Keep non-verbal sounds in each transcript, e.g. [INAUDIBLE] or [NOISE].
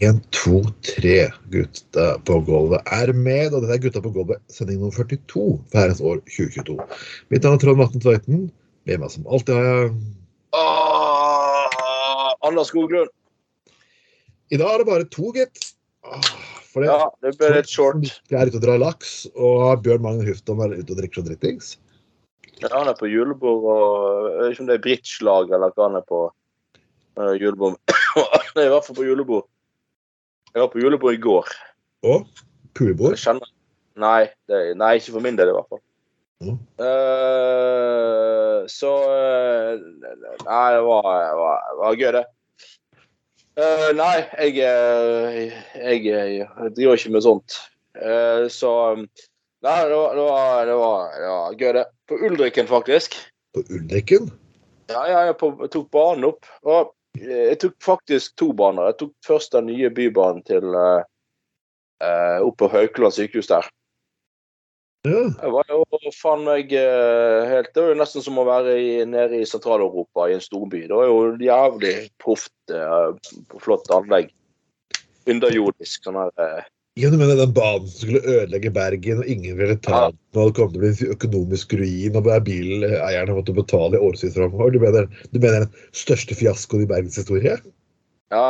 En, to, tre gutta på gulvet er med, og dette er Gutta på gulvet, sending nummer 42 for herrens år 2022. Mitt navn er Trond Matten Tveiten. Med meg som alltid har jeg ah, Anders Skoglund. I dag er det bare to, gitt. Ah, For det, Ja, det ble litt short. Jeg er ute og drar laks, og Bjørn Magne Hufton er ute og drikker så drittings. Ja, han er på julebord og Jeg vet ikke om det er bridge-lag eller hva han er på. Er julebord. [COUGHS] Han er i hvert fall på julebord. Jeg var på julebord i går. Og pulebord. Nei, det, nei, ikke for min del i hvert fall. Mm. Eh, så eh, Nei, det var, var, var gøy, det. Uh, nei, jeg, eh, jeg, jeg driver ikke med sånt. Uh, så Nei, det var, det, var, det, var, det var gøy, det. På Ulriken, faktisk. På Ulriken. Ja, ja, jeg, på, tok banen opp. Og jeg tok faktisk to baner. Jeg tok først den nye bybanen til eh, eh, opp på Haukeland sykehus der. Ja. Det var jo faen meg eh, helt Det var jo nesten som å være i, nede i Sentral-Europa i en storby. Det var jo jævlig proft, eh, flott anlegg. Underjordisk. sånn her eh, Ja, du mener den banen som skulle ødelegge Bergen, og ingen ville ta den, og det kom til å bli økonomisk ruin, og bileierne måtte betale i årevis framover. Du mener, du mener den største fiaskoen i Bergens historie? Ja.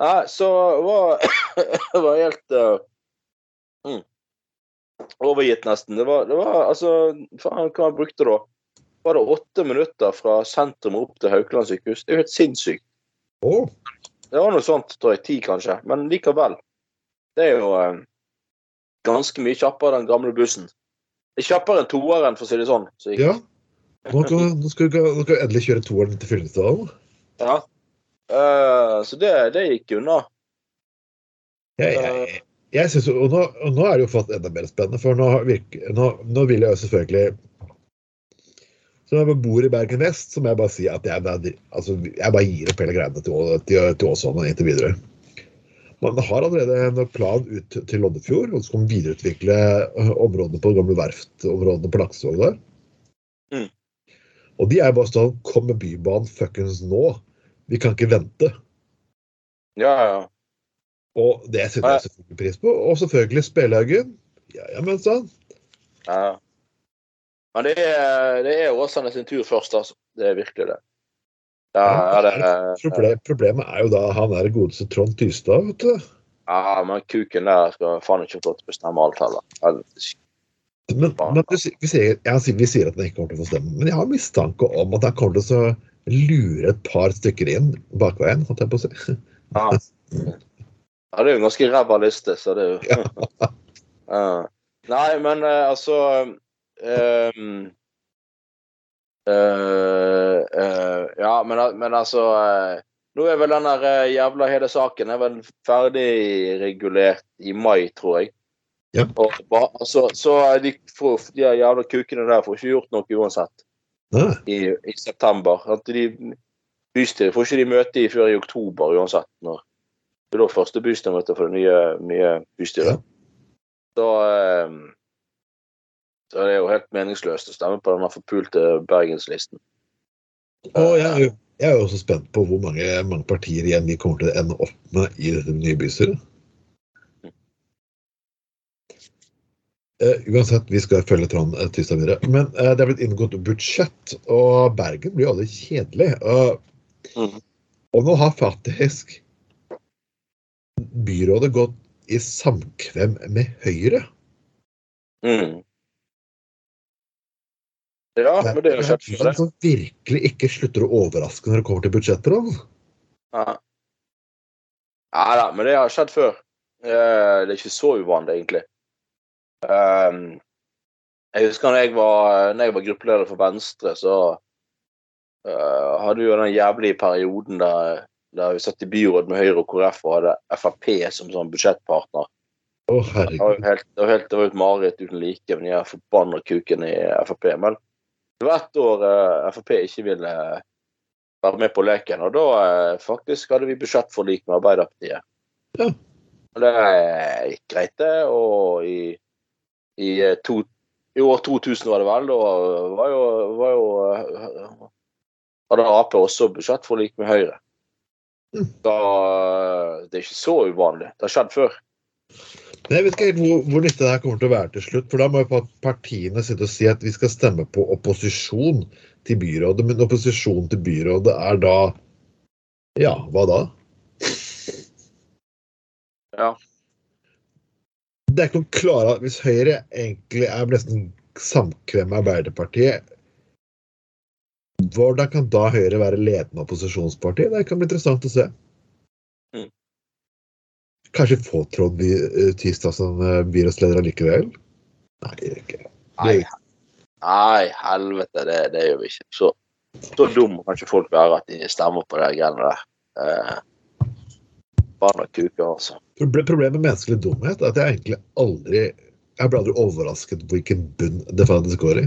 Nei, så var [COUGHS] Det var helt uh, mm, overgitt, nesten. Det var, det var altså Faen, hva han brukte da? Var det åtte minutter fra sentrum opp til Haukeland sykehus? Det er jo helt sinnssykt. Oh. Det var noe sånt, tror jeg. Ti, kanskje. Men likevel. Det er jo eh, ganske mye kjappere enn gamle bussen. Det er kjappere enn toeren, for å si det sånn. Så ja. Nå, nå, skal nå skal vi endelig kjøre toeren til Fyllingsdalen. ja. Uh, så det, det gikk unna. Jeg, jeg, jeg synes, og, nå, og nå er det jo fått enda mer spennende, for nå, virke, nå, nå vil jeg jo selvfølgelig Så når jeg bor i Bergen vest, så må jeg bare si at jeg, altså, jeg bare gir opp hele greiene til, til, til Åsane inntil videre. Man har allerede en plan ut til Loddefjord, og så skal man videreutvikle øh, områdene på det gamle verftområdene på Laksevåg der. Mm. Og de er bare sånn Kom med Bybanen fuckings nå! Vi kan ikke vente. Ja, ja. Og det setter jeg selvfølgelig pris på. Og selvfølgelig Spelhaugen. Ja, ja, men sånn. Ja. Men det er, det er Åsane sin tur først, altså. Det er virkelig det. Ja, ja, det er, Proble- Problemet er jo da han er godeste Trond Tystad, vet du. ja, men kuken der skal faen ikke få lov til å bestemme alt heller. Men, men vi, sier, jeg, vi sier at han ikke kommer til å få stemme, men jeg har mistanke om at han kommer til å lure et par stykker inn bakveien, holdt jeg på å si. Ja. ja, det er jo en ganske ræva liste, så det er jo Ja. [LAUGHS] Nei, men eh, altså um, eh, eh, Ja, men, men altså eh, Nå er vel den der eh, jævla hele saken er vel ferdigregulert i mai, tror jeg. Ja. Og så, altså, så de, får, de jævla kukene der får ikke gjort noe uansett i, i september. At de bystyret får ikke de møte i før i oktober uansett. Når det er da første bystyremøte for det nye, nye bystyret. Så, eh, så det er jo helt meningsløst å stemme på denne forpulte Bergenslisten. Og jeg jeg er jo også spent på hvor mange, mange partier igjen vi kommer til å ende opp med i dette nye bystyret. Uh, uansett, vi skal følge Trond uh, Tystad videre. Men uh, det er blitt inngått budsjett, og Bergen blir jo aldri kjedelig. Og, mm. og nå har faktisk byrådet gått i samkvem med Høyre. Mm. Ja, men det er jo kjempebra. det. Som virkelig ikke slutter å overraske når det kommer til budsjetter. Altså. Ja. ja da, men det har skjedd før. Eh, Det er ikke så uvanlig, egentlig. Um, jeg husker når jeg var, når jeg var gruppeleder for Venstre, så eh, hadde vi jo den jævlige perioden der der vi satt i byråd med Høyre og KrF og hadde Frp som sånn budsjettpartner. Å, Det var jo helt, det var helt, det var jo et mareritt uten like med de forbanna kukene i Frp. Men det var ett år uh, Frp ikke ville være med på leken, og da uh, faktisk hadde vi budsjettforlik med Arbeiderpartiet. Ja. Og det gikk greit, det. Og i, i, eh, to, i år 2000 var det vel, da var jo, var jo uh, hadde Ap også budsjettforlik med Høyre. Mm. Da, det er ikke så uvanlig. Det har skjedd før. Men jeg vet ikke helt hvor, hvor nyttig det her kommer til å være til slutt. For da må jo partiene sitte og si at vi skal stemme på opposisjon til byrådet. Men opposisjon til byrådet er da Ja, hva da? Ja. Det er ikke noe klare Hvis Høyre egentlig er nesten samkvem med Arbeiderpartiet, hvordan kan da Høyre være ledende opposisjonsparti? Det kan bli interessant å se. Kanskje få Trond Vi- Tystad som eh, byrådsleder allikevel? Nei, det gjør ikke. Nei, nei helvete, det, det gjør vi ikke. Så, så dum kan ikke folk være at de stemmer på de greiene der. Eh, Barna kuker, altså. Problemet med menneskelig dumhet er at jeg egentlig aldri Jeg blir aldri overrasket på hvilken bunn det faktisk går i.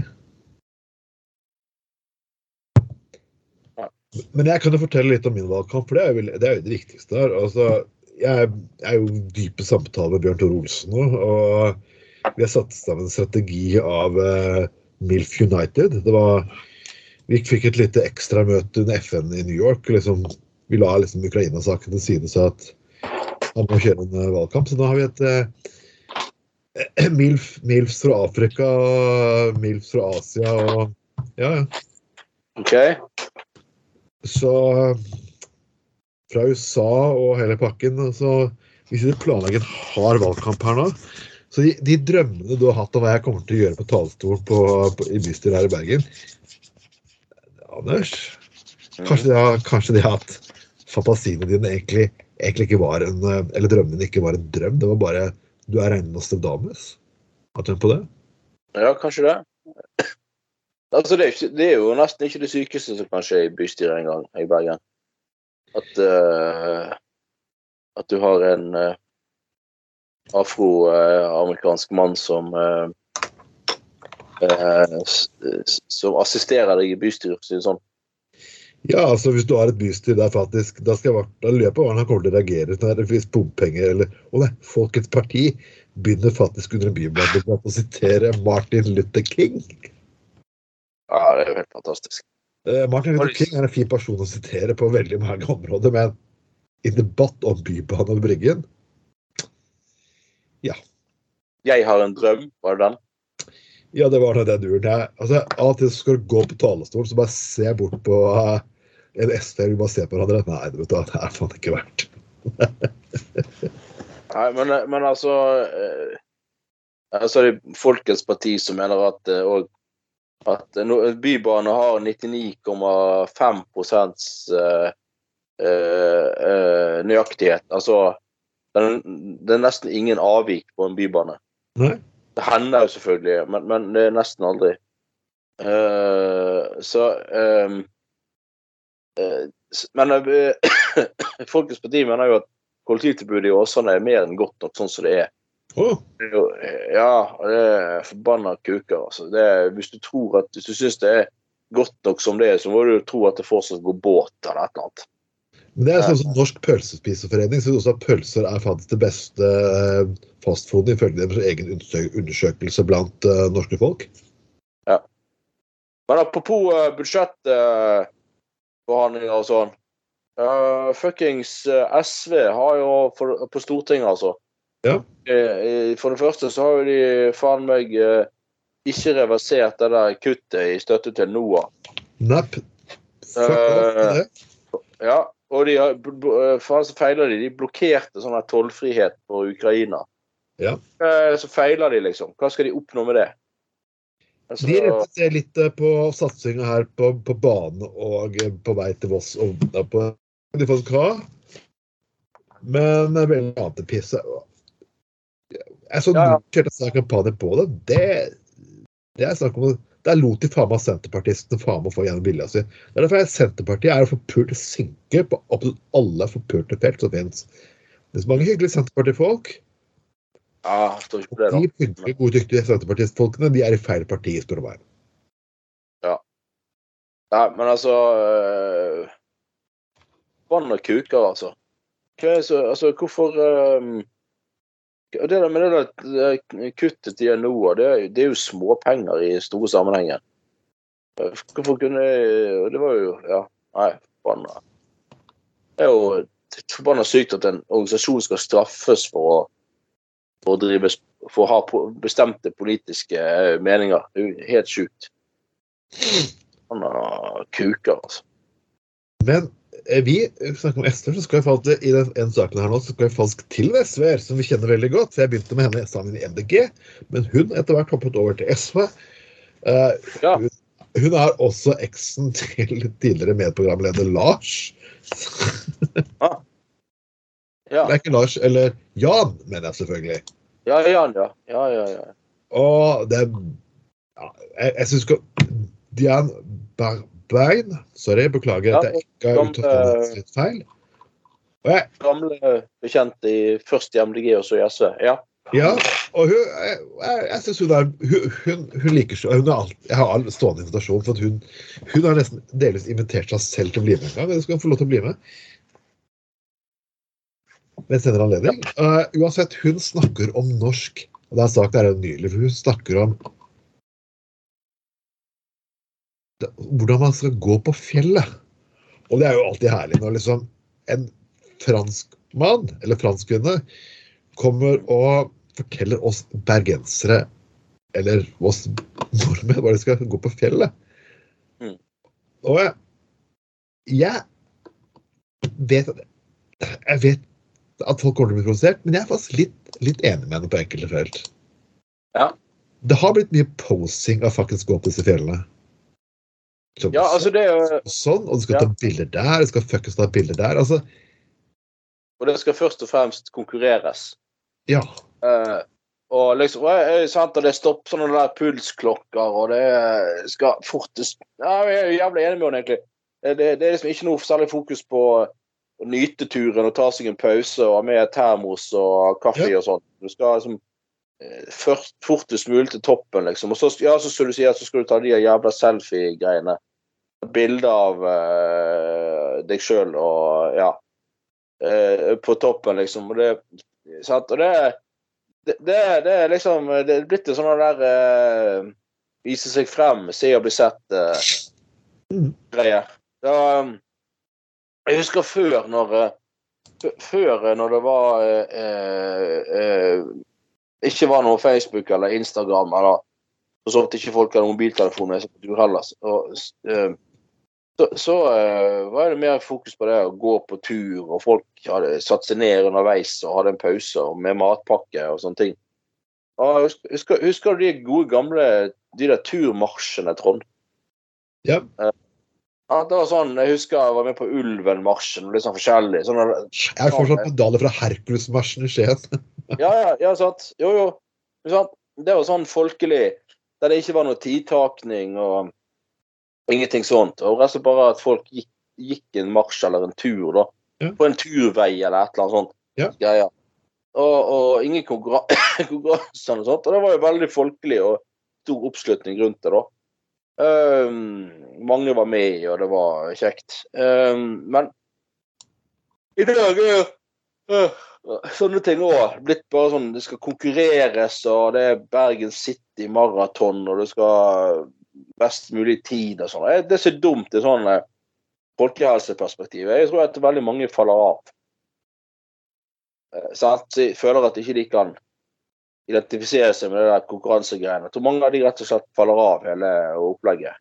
Men jeg kan jo fortelle litt om min valgkamp, for det er jo, det, er jo det viktigste her. Altså, jeg er jo dype samtaler med Bjørn Tore Olsen nå, og vi har satt sammen en strategi av uh, MILF United. Det var, vi fikk et lite ekstramøte under FN i New York. Liksom, vi la liksom Ukraina-saken til side, så at han må kjøre en eh, valgkamp. Så nå har vi et uh, [CLEARS THROAT] MILF, MILFs fra Afrika, og MILFs fra Asia og Ja, ja. OK? Så fra USA og hele pakken. Altså, hvis du planlegger en hard valgkamp her nå Så de, de drømmene du har hatt om hva jeg kommer til å gjøre på talerstolen i bystyret her i Bergen Anders, kanskje de har, kanskje de har hatt fantasiene dine egentlig, egentlig ikke var en Eller drømmene ikke var en drøm. Det var bare Du er en Nostradamus. Har du tenkt på det? Ja, kanskje det. Altså, det er, ikke, det er jo nesten ikke det sykeste som kan skje i bystyret engang i Bergen. At uh, At du har en uh, afroamerikansk mann som uh, eh, Som assisterer deg i bystyret, for å si det sånn. Ja, altså hvis du har et bystyre der faktisk Da skal jeg da lurer jeg på hvordan han kommer til å reagere når det finnes bompenger eller Å nei, Folkets Parti begynner faktisk under en byblad å sitere Martin Luther King. Ja, det er jo helt fantastisk. Eh, Martin Luther King er en fin person å sitere på veldig mange områder, men i debatt om Bybanen og Bryggen Ja. Jeg har en drøm, var det den? Ja, det var den duren. Jeg, altså, av og til skal du gå på talerstolen, så bare se bort på uh, en SV, vi bare ser på hverandre. Nei, vet du, det er faen ikke verdt. [LAUGHS] Nei, men, men altså eh, Altså det er Folkets Parti som mener at eh, og, at Bybane har 99,5 eh, eh, eh, nøyaktighet. Altså det er nesten ingen avvik på en bybane. Nei. Det hender jo selvfølgelig, men, men det er nesten aldri. Så ehm, eh, Men [COUGHS] Folkets Parti mener jo at kollektivtilbudet i Åsane er mer enn godt nok sånn som det er. Jo, ja, det er forbanna kuker. Altså. Det er, hvis du tror at, hvis du syns det er godt nok som det er, så må du jo tro at det fortsatt går båt eller et eller annet. Men det er sånn som Norsk pølsespiseforening syns også at pølser er faktisk det beste Fastfoden fastfood ifølge deres egen undersøkelse blant uh, norske folk. Ja. Men apropos uh, budsjettforhandlinger og sånn. Uh, fuckings eh, SV har jo for, på Stortinget, altså. Ja. Eh, eh, for det første så har jo de faen meg eh, ikke reversert det der kuttet i støtte til NOAH. Nepp. Fuck det. Ja, og de har, faen så feiler de. De blokkerte sånn her tollfrihet på Ukraina. Ja. Uh, Så feiler de, liksom. Hva skal de oppnå med det? Altså, De retter litt på satsinga her på, på bane og på vei til Voss og på de folk ha. Men veldig annet piss. Jeg så Ja, ja. noen kjørte seg kampanje på det. Det, det er snakk om Der lot de faen meg senterpartistene faen meg få gjennom vilja si. Det er derfor jeg- Senterpartiet er å synke på absolutt alle forpulte felt som finnes. Det er så mange hyggelige Senterpartifolk. Ja, jeg står ikke på det, da. De hyggelige, gode, dyktige senterpartistfolkene de er i feil parti, spør du meg. Nei, men altså øh, Vann og kuker, altså. Så, altså, hvorfor øh, det der med det der øh, kuttet til nå, det, det er jo småpenger i store sammenhenger. Hvorfor kunne Det var jo Ja, nei, forbanna. Det er jo forbanna sykt at en organisasjon skal straffes for å, for å drive for å ha bestemte politiske øh, meninger. Det er jo helt sjukt. Forbanna kuker, altså. Men eh, vi snakker om SV, så skal jeg faktisk, i den en saken her nå, så skal jeg falsk til SV-er som vi kjenner veldig godt. For jeg begynte med henne sammen i MDG, men hun etter hvert hoppet over til SV. Uh, Ja. hun, hun er også eksen til tidligere medprogramleder Lars. Ja. Det er ikke Lars, eller Jan, mener jeg selvfølgelig. Ja, Jan, ja. Ja, ja, ja. Og det ja, Jeg, jeg syns Dian Barbein Sorry, beklager at jeg ikke har uttalt litt feil. Gamle bekjente i først i MDG og så i SV. Ja. Ja, og hun, jeg, jeg, synes hun er Hun, hun, hun liker så hun alt, Jeg har all stående invitasjon, for hun, hun har nesten delvis invitert seg selv til å bli med en gang. Eller skal hun få lov til å bli med? Ved en senere anledning. Uh, uansett, hun snakker om norsk. Og det er sagt er nylig, for hun snakker om det, hvordan man skal gå på fjellet. Og det er jo alltid herlig når liksom en fransk mann, eller fransk kvinne, kommer og forteller oss bergensere, eller oss nordmenn, hva de skal gå på fjellet. Mm. Og jeg, jeg vet at jeg vet at folk kommer til å bli provosert, men jeg er faktisk litt, litt enig med henne på enkelte felt. Ja. Det har blitt mye posing av faktisk gå på disse fjellene. Som ja, altså det er sånn, og du skal Ja. ta bilder der, du skal fuckings ta bilder der. Altså, Og det skal først og fremst konkurreres. ja. Eh, og liksom og jeg, sant, og Det stopper sånne der pulsklokker, og det skal fortest ja, Jeg er jævlig enig med henne, egentlig. Det, det, er liksom ikke noe særlig fokus på å nyte turen og ta seg en pause og ha med termos og kaffe Ja. og sånn. Du skal liksom først, fortest mulig til toppen, liksom. Og så, ja, så skulle du si at så skal du ta de jævla selfie-greiene. Bilde av uh, deg sjøl og ja. Uh, på toppen, liksom. Og det, sant? Og det, det, det, det er liksom Det er blitt en sånn der uh, Vise seg frem, se og bli sett-greie. Uh, um, jeg husker før, når Før når det var Ikke var noe Facebook eller Instagram, eller for så vidt ikke folk hadde mobiltelefon med seg på tur heller. Og, eh, så, så eh, var det mer fokus på det å gå på tur, og folk hadde satt seg ned underveis og hadde en pause og med matpakke og sånne ting. Og husker, husker, du de gode gamle de der turmarsjene, Trond? Ja. Ja, det var sånn, Jeg husker jeg var med på Ulvenmarsjen. og litt sånn forskjellig. Sånn, Jeg er fortsatt pedaler fra Hercules-marsjen i Skien. [LAUGHS] ja, ja, ja, sant. Jo, jo. Sant? Det var sånn folkelig, der det ikke var noe tidtakning og ingenting sånt. Og rett og slett bare at folk gikk, gikk en marsj eller en tur, da. Ja. På en turvei eller et eller annet sånt. Ja. Greier. Og, og ingen konkurran [COUGHS] konkurranser og sånt. Og det var jo veldig folkelig og stor oppslutning rundt det, da. Um, mange var med, og det var kjekt. Um, men i dag er øh, sånne ting òg blitt bare sånn Det skal konkurreres, og det er Bergen City maraton, og det skal best mulig tid og sånn. Det- er så dumt i sånn eh, folkehelseperspektiv. Jeg tror at veldig mange faller av. Eh. Så jeg føler at ikke de kan identifisere seg med det der konkurransegreiene. Jeg tror mange av de rett og slett faller av hele opplegget.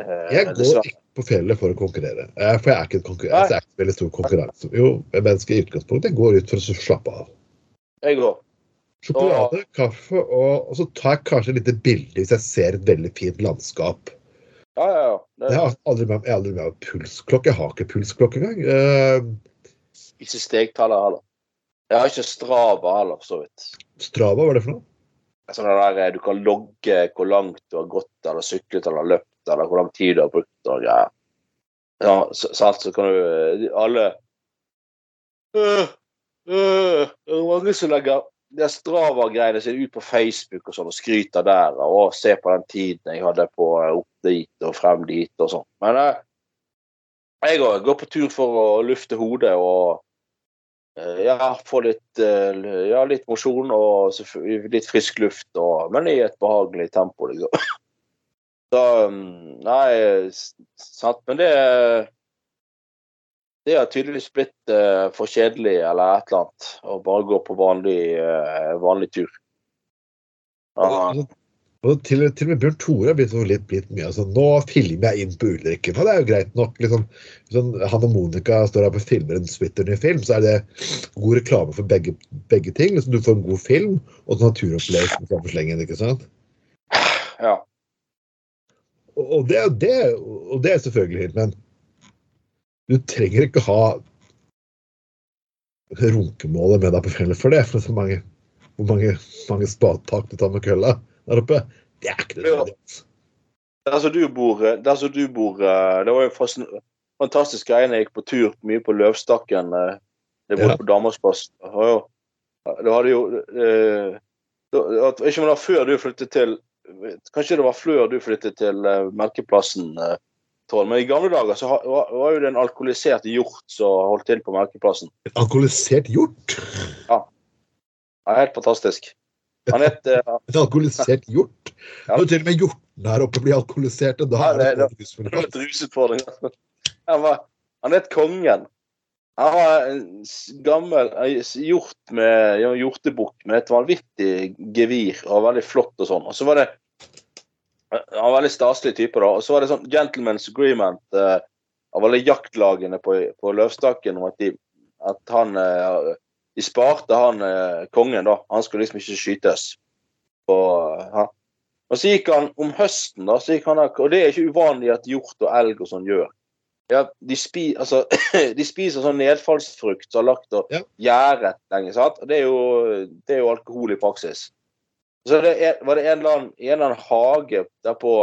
Eh, Jeg går ikke på fjellet for å konkurrere. Eh, For jeg er ikke en konkurrent. Jeg er ikke veldig stor konkurranse. Jo, jeg er i utgangspunktet. Går ut for å slappe av. Jeg går. Sjokolade, kaffe, og, og så tar jeg kanskje et lite bilde hvis jeg ser et veldig fint landskap. Ja, ja, ja. Det Jeg har aldri med, jeg aldri med pulsklokke. Jeg har ikke pulsklokke engang. Uh... ikke stegtaller heller. Jeg har ikke Strava heller, for så vidt. Strava, hva er det for noe? sånn der, Du kan logge hvor langt du har gått eller syklet eller løpt, eller hvor lang tid du har brukt. og greier. Ja, så, så kan du Alle øh, øh, Det er mange som legger det Strava-greiene sine ut på Facebook og sånn, og skryter der. Og se på den tiden jeg hadde på eh, opp dit og frem dit og sånn. Men eh, jeg òg går på tur for å lufte hodet og eh, ja, få litt, eh, ja, litt mosjon og litt frisk luft, og, men i et behagelig tempo, liksom. [LAUGHS] Så mm, Nei, sant. Men det det har tydeligvis blitt eh, for kjedelig eller et eller annet å bare gå på vanlig, eh, vanlig tur. Ja, Og, til, til og med Bjørn Tore har blitt, litt, blitt mye altså, Nå filmer jeg inn på Ulrikken, for det er jo greit nok. Liksom, sånn, han og Monica står her og filmer en splitter film, så er det god reklame for begge, begge ting. Liksom, du får en god film og en naturopplevelse framfor slengen. ikke sant? ja. Og, det, det, og det er selvfølgelig men du trenger ikke ha runkemålet med deg på fjellet for det. For så mange, hvor mange, mange spadetak du tar med kølla der oppe, det er ikke nødvendig. altså. Der som du bor, eh, der som du bor eh, Det var jo fantastisk greie når jeg gikk på tur mye på Løvstakken. eh, Jeg bodde Ja. på Danmarksplass. Det jo Det hadde jo eh, at- Ikke om det var før du flyttet til Kanskje det var før du flyttet til eh, Merkeplassen, eh, Trond. Men i gamle dager så var, jo det en alkoholisert hjort som holdt til på Merkeplassen. Et alkoholisert hjort? Ja, helt fantastisk. Han het uh, [LAUGHS] Et alkoholisert hjort? Ja. Når til og med hjortene her oppe blir alkoholiserte, da Ja, er det det- et Det det, det, det, det, Han, var, han het Kongen. Han var en s- har en gammel hjort med hjortebukk med et vanvittig gevir og veldig flott og sånn. Og så var det Han var veldig staselig type, da. Og så var det sånn gentleman's agreement eh, av alle jaktlagene på, på Løvstakken om at de at han eh, De sparte han eh, kongen, da. Han skulle liksom ikke skytes. Og, ja. og så gikk han om høsten, da, så gikk han, og det er ikke uvanlig at hjort og elg og sånn gjør. Ja, de, spi, altså, [CLEARS THROAT] de spiser sånn nedfallsfrukt som er lagt og Ja. gjæret lenge. sant? Det er, jo, det er jo alkohol i praksis. Så det er, var det en eller annen, en eller annen hage der på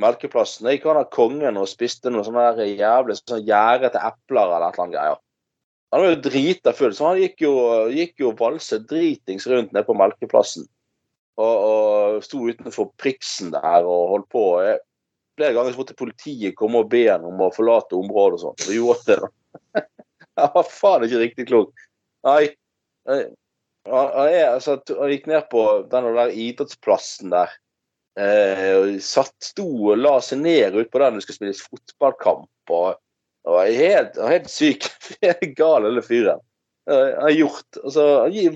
Melkeplassen. Der gikk han av kongen og spiste noen sånne der jævlig sånn gjærete epler eller et eller annet greier. Han var jo drita full, så han gikk jo, gikk jo valse dritings rundt nede på Melkeplassen. Og, og sto utenfor Priksen der og holdt på. Jeg, flere ganger så måtte politiet komme og be henne om å forlate området og sånn. Det gjorde det, da. [LAUGHS] Han var faen ikke riktig klok. Nei. Jeg, jeg, er, altså, han gikk ned på den der idrettsplassen der. Eh, satt, sto og la seg ned ut på den det skulle spilles fotballkamp. og og var helt, han var helt syk. [LAUGHS] Helt gal, hele fyren. Han har gjort altså,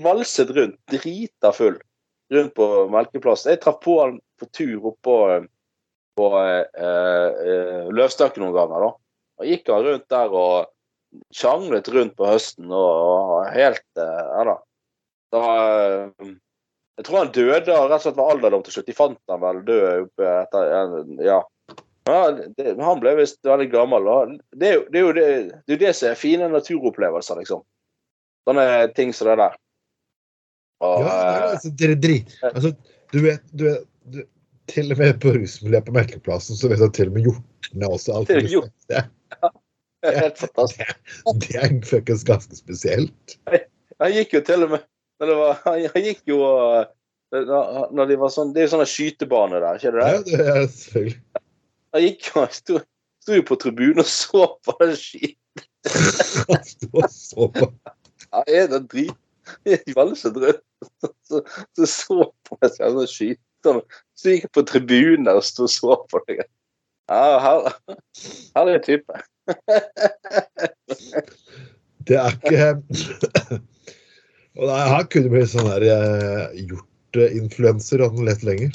valset rundt, drita full, rundt på Melkeplassen. Jeg traff på han på tur oppå på eh, eh, Løvstakken noen ganger. da. Og gikk han rundt der og sjanglet rundt på høsten og, og helt eh, Ja da. da eh, jeg tror han døde av rett og slett var alderdom til slutt. De fant han vel død etter Ja. ja det, han ble visst veldig gammel. Det, er jo, det, er jo det, det er det som er fine naturopplevelser, liksom. Sånne ting som det der. Og, Ja, det er, altså, dere drit. Altså, du vet, du vet du, Til og med på rusmiljøet på Melkeplassen så vet jeg til og med hjortene også alt og hjort. alkoholiserte. Det, helt fantastisk. det er fuckings ganske spesielt. Han gikk jo til og med når det var, han, gikk jo uh, når de var sånn, Det er jo sånne skytebaner der, ikke det? Ja, det er selvfølgelig. Han gikk jo, sto, sto jo på tribunen og så på den skiten. [LAUGHS] Han sto og så på. Ja, er det drit? [LAUGHS] Veldig så. Så, så så på meg sånn. Så gikk jeg på tribunen og sto og så på deg. Ja, her- herlig type. Det er ikke Og det er- Han kunne blitt sånn der eh, hjorteinfluenser han lett lenger.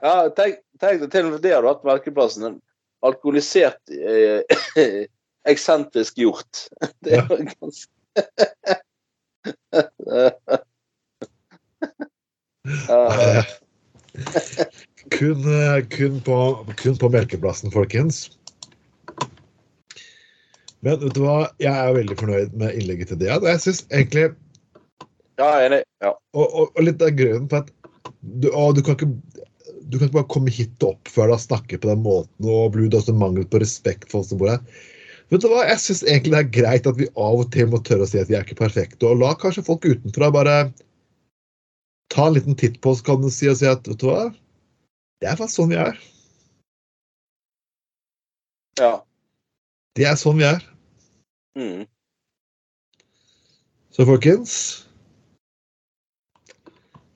Ja, tenk, tenk deg til og med det hadde hatt merkeplassen. En alkoholisert, eh, [LAUGHS] eksentrisk hjort. [LAUGHS] Det er jo ganske [LAUGHS] Eh, kun, eh, kun, på, kun på Melkeplassen, folkens. Men vet du hva, jeg er veldig fornøyd med innlegget til Dean. Jeg synes egentlig, ja, jeg er enig. Ja. og, og, og litt av grunnen på at du, å, du, kan ikke, du kan ikke bare komme hit og oppføre deg og snakke på den måten. og bli også mangel på respekt for oss som bor her. Vet du hva, Jeg syns egentlig det er greit at vi av og til må tørre å si at vi er ikke perfekte. Og la kanskje folk utenfra bare ta en liten titt på oss kan du si, og si at vet du hva, det er faktisk sånn vi er. Ja. Det er sånn vi er. Mm. Så folkens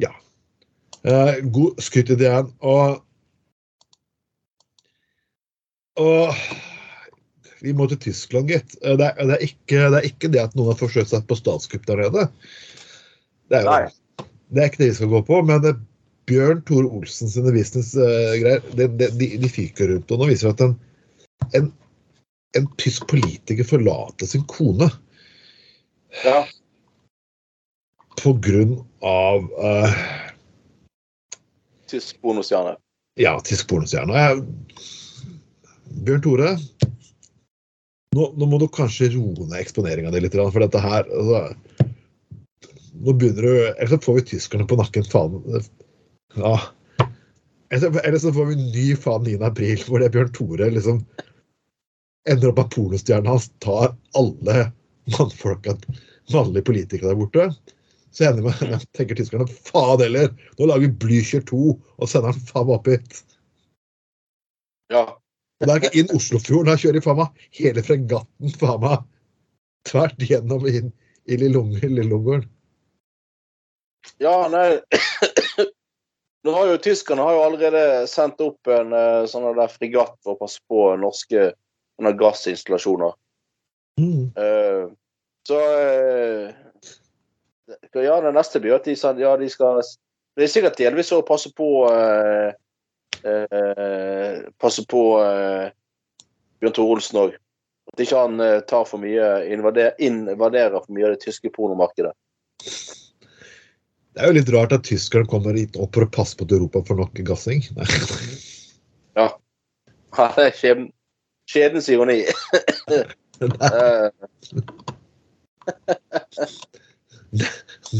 Ja. Eh, god skutt i DN. Og Og vi må til Tyskland, gitt. Eh, Det, det, det er ikke det at noen har forsøkt seg på statskupp der nede. Det er, jo, Nei. Det er ikke det vi skal gå på. Men Bjørn Tore Olsen sine businessgreier, de, de, de, de fyker rundt. Og nå viser det at en, en, en tysk politiker forlater sin kone Ja. på grunn av uh, Tysk pornostjerne. Ja, tysk pornostjerne. Bjørn Tore, nå, nå må du kanskje roe ned eksponeringa di litt, for dette her altså, Nå begynner du Eller så får vi tyskerne på nakken, faen. Ja. Eller så- får vi en ny faen 9. april, hvor det er Bjørn Tore liksom ender opp at pornostjernen hans tar alle mannfolka, mannlige politikere der borte. Så ender med, [LAUGHS] med tenker tyskerne faen heller, nå lager vi Blücher 2 og sender han faen meg opp hit. Ja. Og er ikke inn Oslofjorden, da kjører de faen meg hele fregatten faen meg tvert gjennom inn i Lillelungeren. Ja, nei [COUGHS] Nå har jo Tyskerne har jo allerede sendt opp en eh, sånn der fregatt for å passe på norske gassinstallasjoner. Mm. Eh, så eh, Ja, det neste blir at de, ja, de skal Det er sikkert delvis å passe på eh, eh, Passe på eh, Bjørn Tore Olsen òg. At ikke han tar for mye invader, invaderer for mye av det tyske pornomarkedet. Det er jo litt rart at tyskerne kommer hit opp for å passe på at Europa får nok gassing. [LAUGHS] Nei. Ja, det er skjebn, skjebnens ironi. [LAUGHS]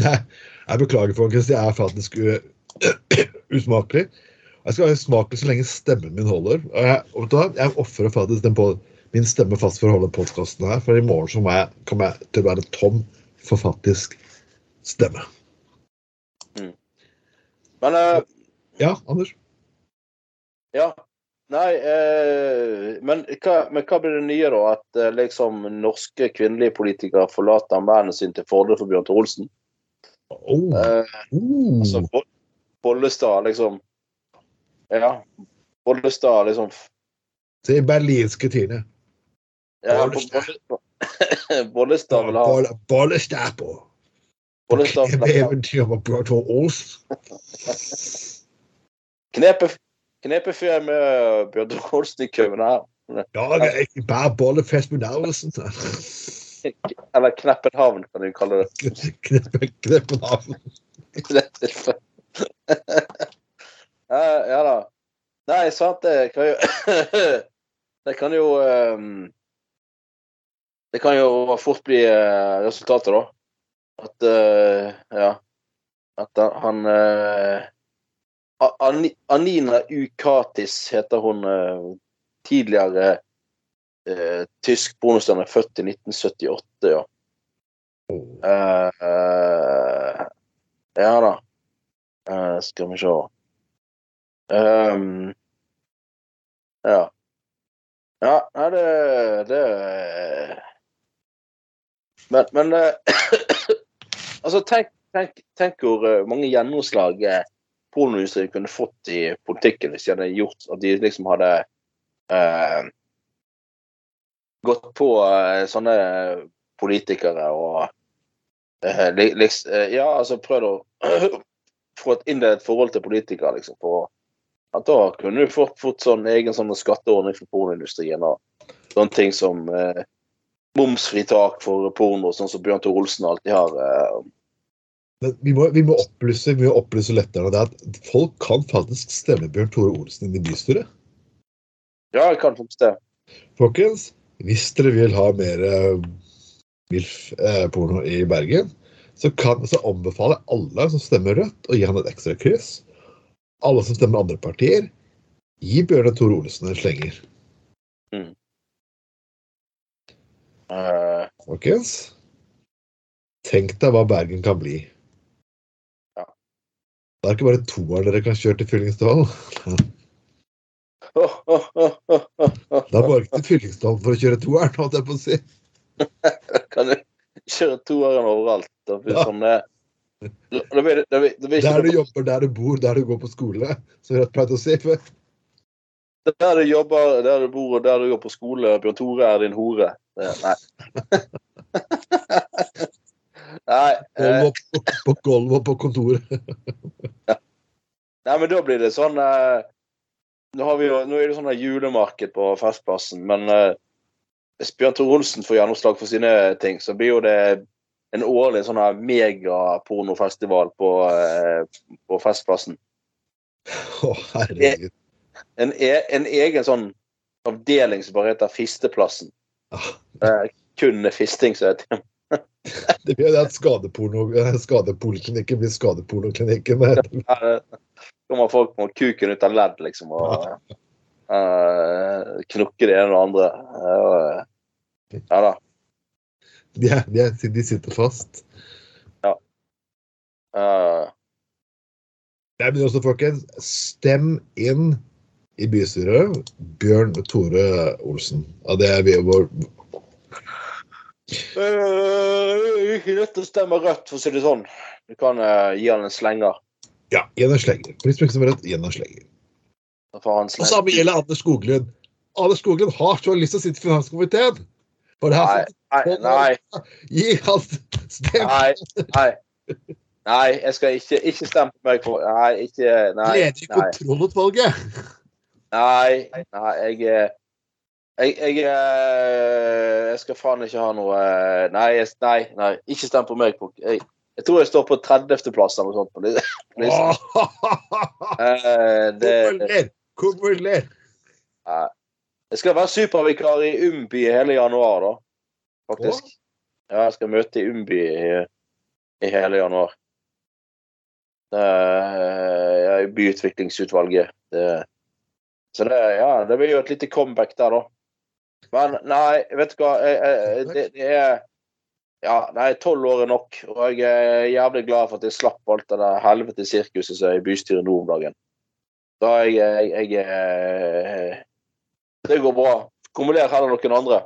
Nei, jeg beklager, folkens. Det er faktisk [COUGHS] usmakelig. Jeg skal være smakelig så lenge stemmen min holder. Og jeg, jeg ofrer faktisk den på, min stemme fast for å holde podkasten her, for i morgen så må jeg, kommer jeg til å være tom for faktisk stemme. Men uh, Ja, Anders? Ja. Nei, eh, men, hva, men hva blir det nye, da? At eh, liksom norske kvinnelige politikere forlater mennene sin til fordel for Bjørn Tore Olsen? Oh. Eh, Uh. altså, Bollestad, liksom Ja. Bollestad, liksom er berlinske Tine. ja, Bollestad. [LAUGHS] Bollestad- vil ha Bolle- Bollestad på. Eventyr med Bjørn Olsen. knepet, knepefyr med Bjørn Olsen i København. Ja, det ikke bare bollefest med Lauritzen. [LAUGHS] Eller Kneppenhavn, kan du kalle det. Kneppe, kneppe navn. i det tilfellet. ja, ja da. Nei, sant, det kan jo [COUGHS] Det kan jo um, Det kan jo fort bli uh, resultatet, da. At uh, Ja. At han uh, Anina Ukatis heter hun uh, tidligere tysk pornostjerne, født i 1978, ja. Ja da. Skal vi se. um, ja. Ja, nei, det, det Men, men Altså, tenk, tenk, tenk hvor eh, mange gjennomslag eh, pornoindustrien kunne fått i politikken hvis de hadde gjort at de liksom hadde eh, gått på eh, sånne politikere og eh, li- liks- eh, Ja, altså prøvd å [CLEARS THROAT] få et innledet forhold til politikere, liksom. For at da kunne du fått, fått sånn egen sånn skatteordning for pornoindustrien og sånne ting som eh, momsfritak for porno, sånn som Bjørn Tore Olsen alltid har. Eh, Men vi må, vi må opplyse, vi må opplyse lettere det at folk kan faktisk stemme Bjørn Tore Olsen inn i bystyret. ja, jeg kan faktisk det. Folkens, hvis dere vil ha mer eh, MILF-porno i Bergen, så, kan, så anbefaler jeg alle som stemmer rødt, å gi han et ekstra kryss. alle som stemmer andre partier, gi Bjørn Tore Olsen en slenger. Eh, Folkens. Tenk deg hva Bergen kan bli. Ja. Det er ikke bare toeren dere kan kjøre til Fyllingsdalen. Det er bare ikke til Fyllingsdalen for å kjøre toeren, holdt jeg på å si. Kan du kjøre toeren overalt? Da blir ja. sånn det da blir det, da blir, da blir Der du jobber, der du bor, der du går på skole. Som jeg pleide å si før. Der du jobber, der du bor og der du går på skole, Bjørn Tore er din hore. Det, nei. [LAUGHS] nei, eh, på, på gulvet og på kontoret. [LAUGHS] nei, men da blir det sånn eh, nå, har vi jo, nå er det sånn julemarked på Festplassen, men eh, hvis Bjørn Tore Olsen får gjennomslag for sine ting, så blir jo det en årlig sånn megapornofestival på, eh, på Festplassen. Å, herregud. En, en, en egen sånn avdeling som bare heter Fisteplassen. Ah, er kun fisting, som er tema. [LAUGHS] Det blir det at skadepoliklinikken blir skadepornoklinikken. Ja, kommer folk med kuken ut av ledd, liksom, og eh, knokke det ene og andre. Uh, ja da. De, er, de, er, de sitter fast. Eh, Nei, men også, folkens, stem inn i bystyret Bjørn Tore Olsen. Ja, det er vi, vår eh, nødt til å stemme rødt, for å si det sånn. Du kan uh, gi han en slenger. Ja, gi en slenger. Prisprikk som er rett, gi en slenger. Han Og samme gjelder Anders Skoglund. Anders Skoglund har så lyst til å sitte i finanskomiteen! For det Nei, nei, nei, [LAUGHS] gi han stemme! nei, nei. Nei, jeg skal ikke, ikke stemme på meg for Nei, ikke Nei. Leder i kontrollutvalget! Nei, nei jeg, eh, jeg, jeg, eh, jeg skal faen ikke ha noe eh, Nei, nei, nei ikke stem på meg. Jeg, jeg tror jeg står på 30.-plass eller noe sånt. På. Eh, det, Hvorfor ler? Jeg skal være supervikar i Umbi hele januar, da. Faktisk. Ja, jeg skal møte i Umbi i, i hele januar. Jeg er i byutviklingsutvalget. Det, så det, ja, det blir jo et lite comeback der, da. Men nei, vet du hva. Jeg, jeg, det, det er Ja, nei, tolv år er nok. Og jeg er jævlig glad for at jeg slapp alt det der helvete sirkuset som er i bystyret nå om dagen. Da jeg, jeg, jeg eh, Det går bra. Kumuler heller noen andre.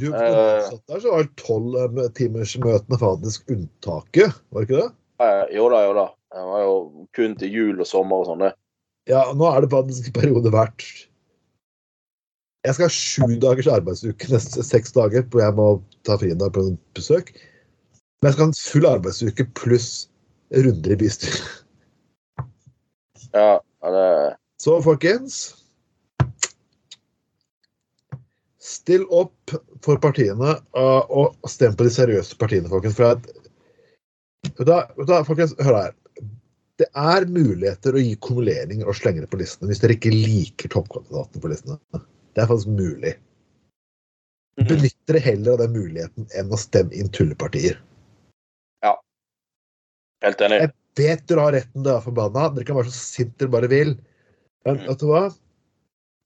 Du, Eh. satt der, så var tolvtimersmøtene faktisk unntaket, var det ikke det? Eh, jo da, jo da. Det var jo kun til jul og sommer og sånn, det. Ja, nå er det faktisk en periode hvert Jeg skal ha sju dagers arbeidsuke neste seks dager, hvor jeg må ta fri en dag på besøk. Men jeg skal ha en full arbeidsuke pluss runder i bystyret. Ja, det Så folkens Still opp for partiene, uh, og stem på de seriøse partiene, folkens. For at, da, hva, folkens, hør her. Det er muligheter å gi kumuleringer og slenge det på listene hvis dere ikke liker toppkandidatene på listene. Det er faktisk mulig. Benytt dere heller av den muligheten enn å stemme inn tullepartier. Ja. Helt enig. Jeg vet dere har retten til å være forbanna. Dere kan være så sint dere bare vil. Men Mm. vet du hva?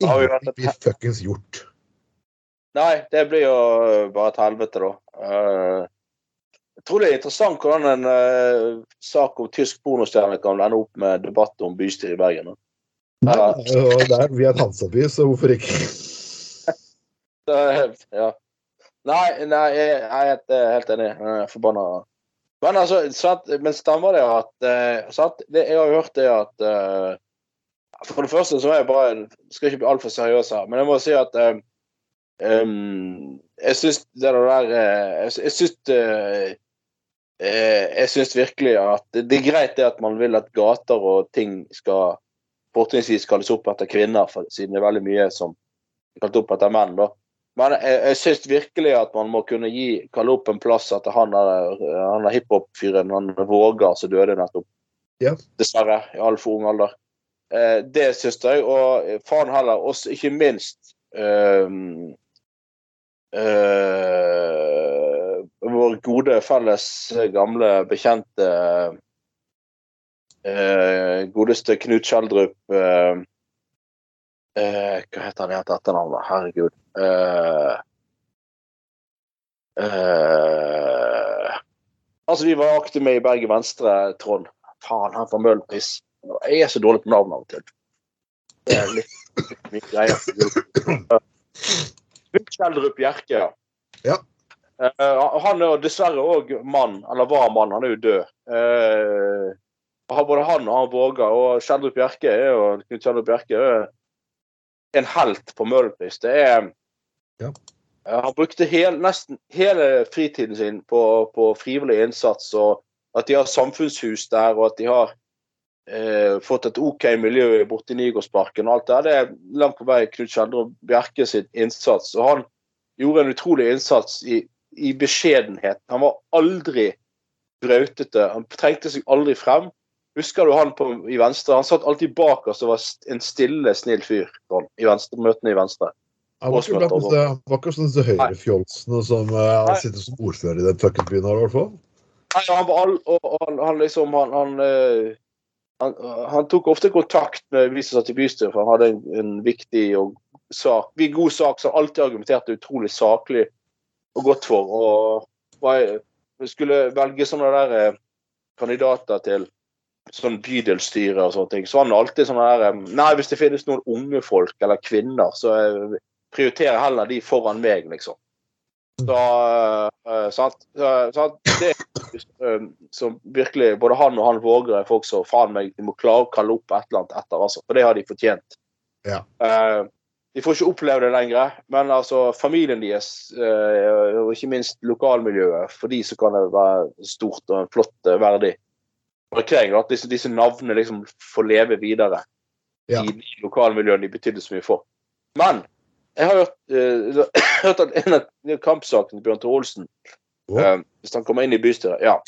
Har Ingenting blir fuckings gjort. Nei, det blir jo bare et helvete, da. Jeg tror det er interessant hvordan en uh, sak om tysk pornostjerne kan ende opp med debatt om bystyret i Bergen. Og der, vi er et Hansaby, så hvorfor ikke? [LAUGHS] Det Ja. Nei, nei, jeg jeg er helt enig. Jeg er Forbanna. Men altså, sant, men stemmer det at uh, sant? Det, Jeg har hørt det at uh, For det første så er jeg bare Skal ikke bli altfor seriøs her, men jeg må si at em, Jeg syns det der Jeg, syns Jeg syns virkelig at det, er greit det at man vil at gater og ting skal fortrinnsvis kalles opp etter kvinner, siden det er veldig mye som er kalt opp etter menn. da. Men jeg, jeg syns virkelig at man må kunne gi kalle opp en plass etter han der, han der hiphop-fyren, han Vågar som døde nettopp. Ja. Dessverre, i altfor ung alder. Eh, det syns jeg, og eh, faen heller også ikke minst øh, eh, vår gode felles gamle bekjente eh, godeste Knut Kjeldrup. eh, eh, Hva heter han til etternavn? Herregud. Eh, eh, altså, vi var aktive med i Bergen Venstre, Trond. Faen, han fra Møhlenpris. Jeg er så dårlig på navn av og til. Det er litt mye greier. [LAUGHS] Knut Schjelderup Bjerke, ja. Eh, han er dessverre òg mann, eller var mann, han er jo død. Uh, både han og han Våga og Kjeldrup Bjerke er jo Knut Kjeldrup Bjerke er en helt på Møhlenpris. Det er Ja. uh, Han brukte hel, nesten hele fritiden sin på, på frivillig innsats, og at de har samfunnshus der, og at de har fått et OK miljø borti Nygårdsparken og alt det der. Det er langt på vei Knut Kjeldrup Bjerke sin innsats. Og han gjorde en utrolig innsats i, i beskjedenhet. Han var aldri brautete. Han trengte seg aldri frem. Husker du han på, i Venstre? Han satt alltid bak oss og var en stille, snill fyr sånn, i venstre, møtene i Venstre. Han var ikke blant disse, var ikke sånn disse høyrefjolsene som uh, sitter som ordfører i den fuckings byen her, i hvert fall. Nei, han var all, og, og han, han liksom han, han, eh, han, han tok ofte kontakt med vi som satt i bystyret, for han hadde en, en viktig og sak, god sak som alltid argumenterte utrolig saklig og gått for. Og var, skulle velge sånne der eh, kandidater til sånn bydelsstyre og sånne ting, så var han alltid sånn der eh, Nei, hvis det finnes noen unge folk eller kvinner, så eh, prioriterer heller de foran meg, liksom. Så, eh, sant? Så, sant? Det som virkelig Både han og han Våger er folk som faen meg de må klare å kalle opp et eller annet etter, altså. For det har de fortjent. Ja. Eh, de får ikke oppleve det lenger, men altså familien deres, eh, og ikke minst lokalmiljøet, for de så kan det være stort og en flott eh, verdig markering. At disse, disse navnene liksom får leve videre Ja. i de lokalmiljøene de betydde så mye for. Men jeg har hørt, eh, [CLEARS THROAT] hørt at en av kampsakene til Bjørn Tore Olsen eh, Hvis han kommer inn i bystyret, ja.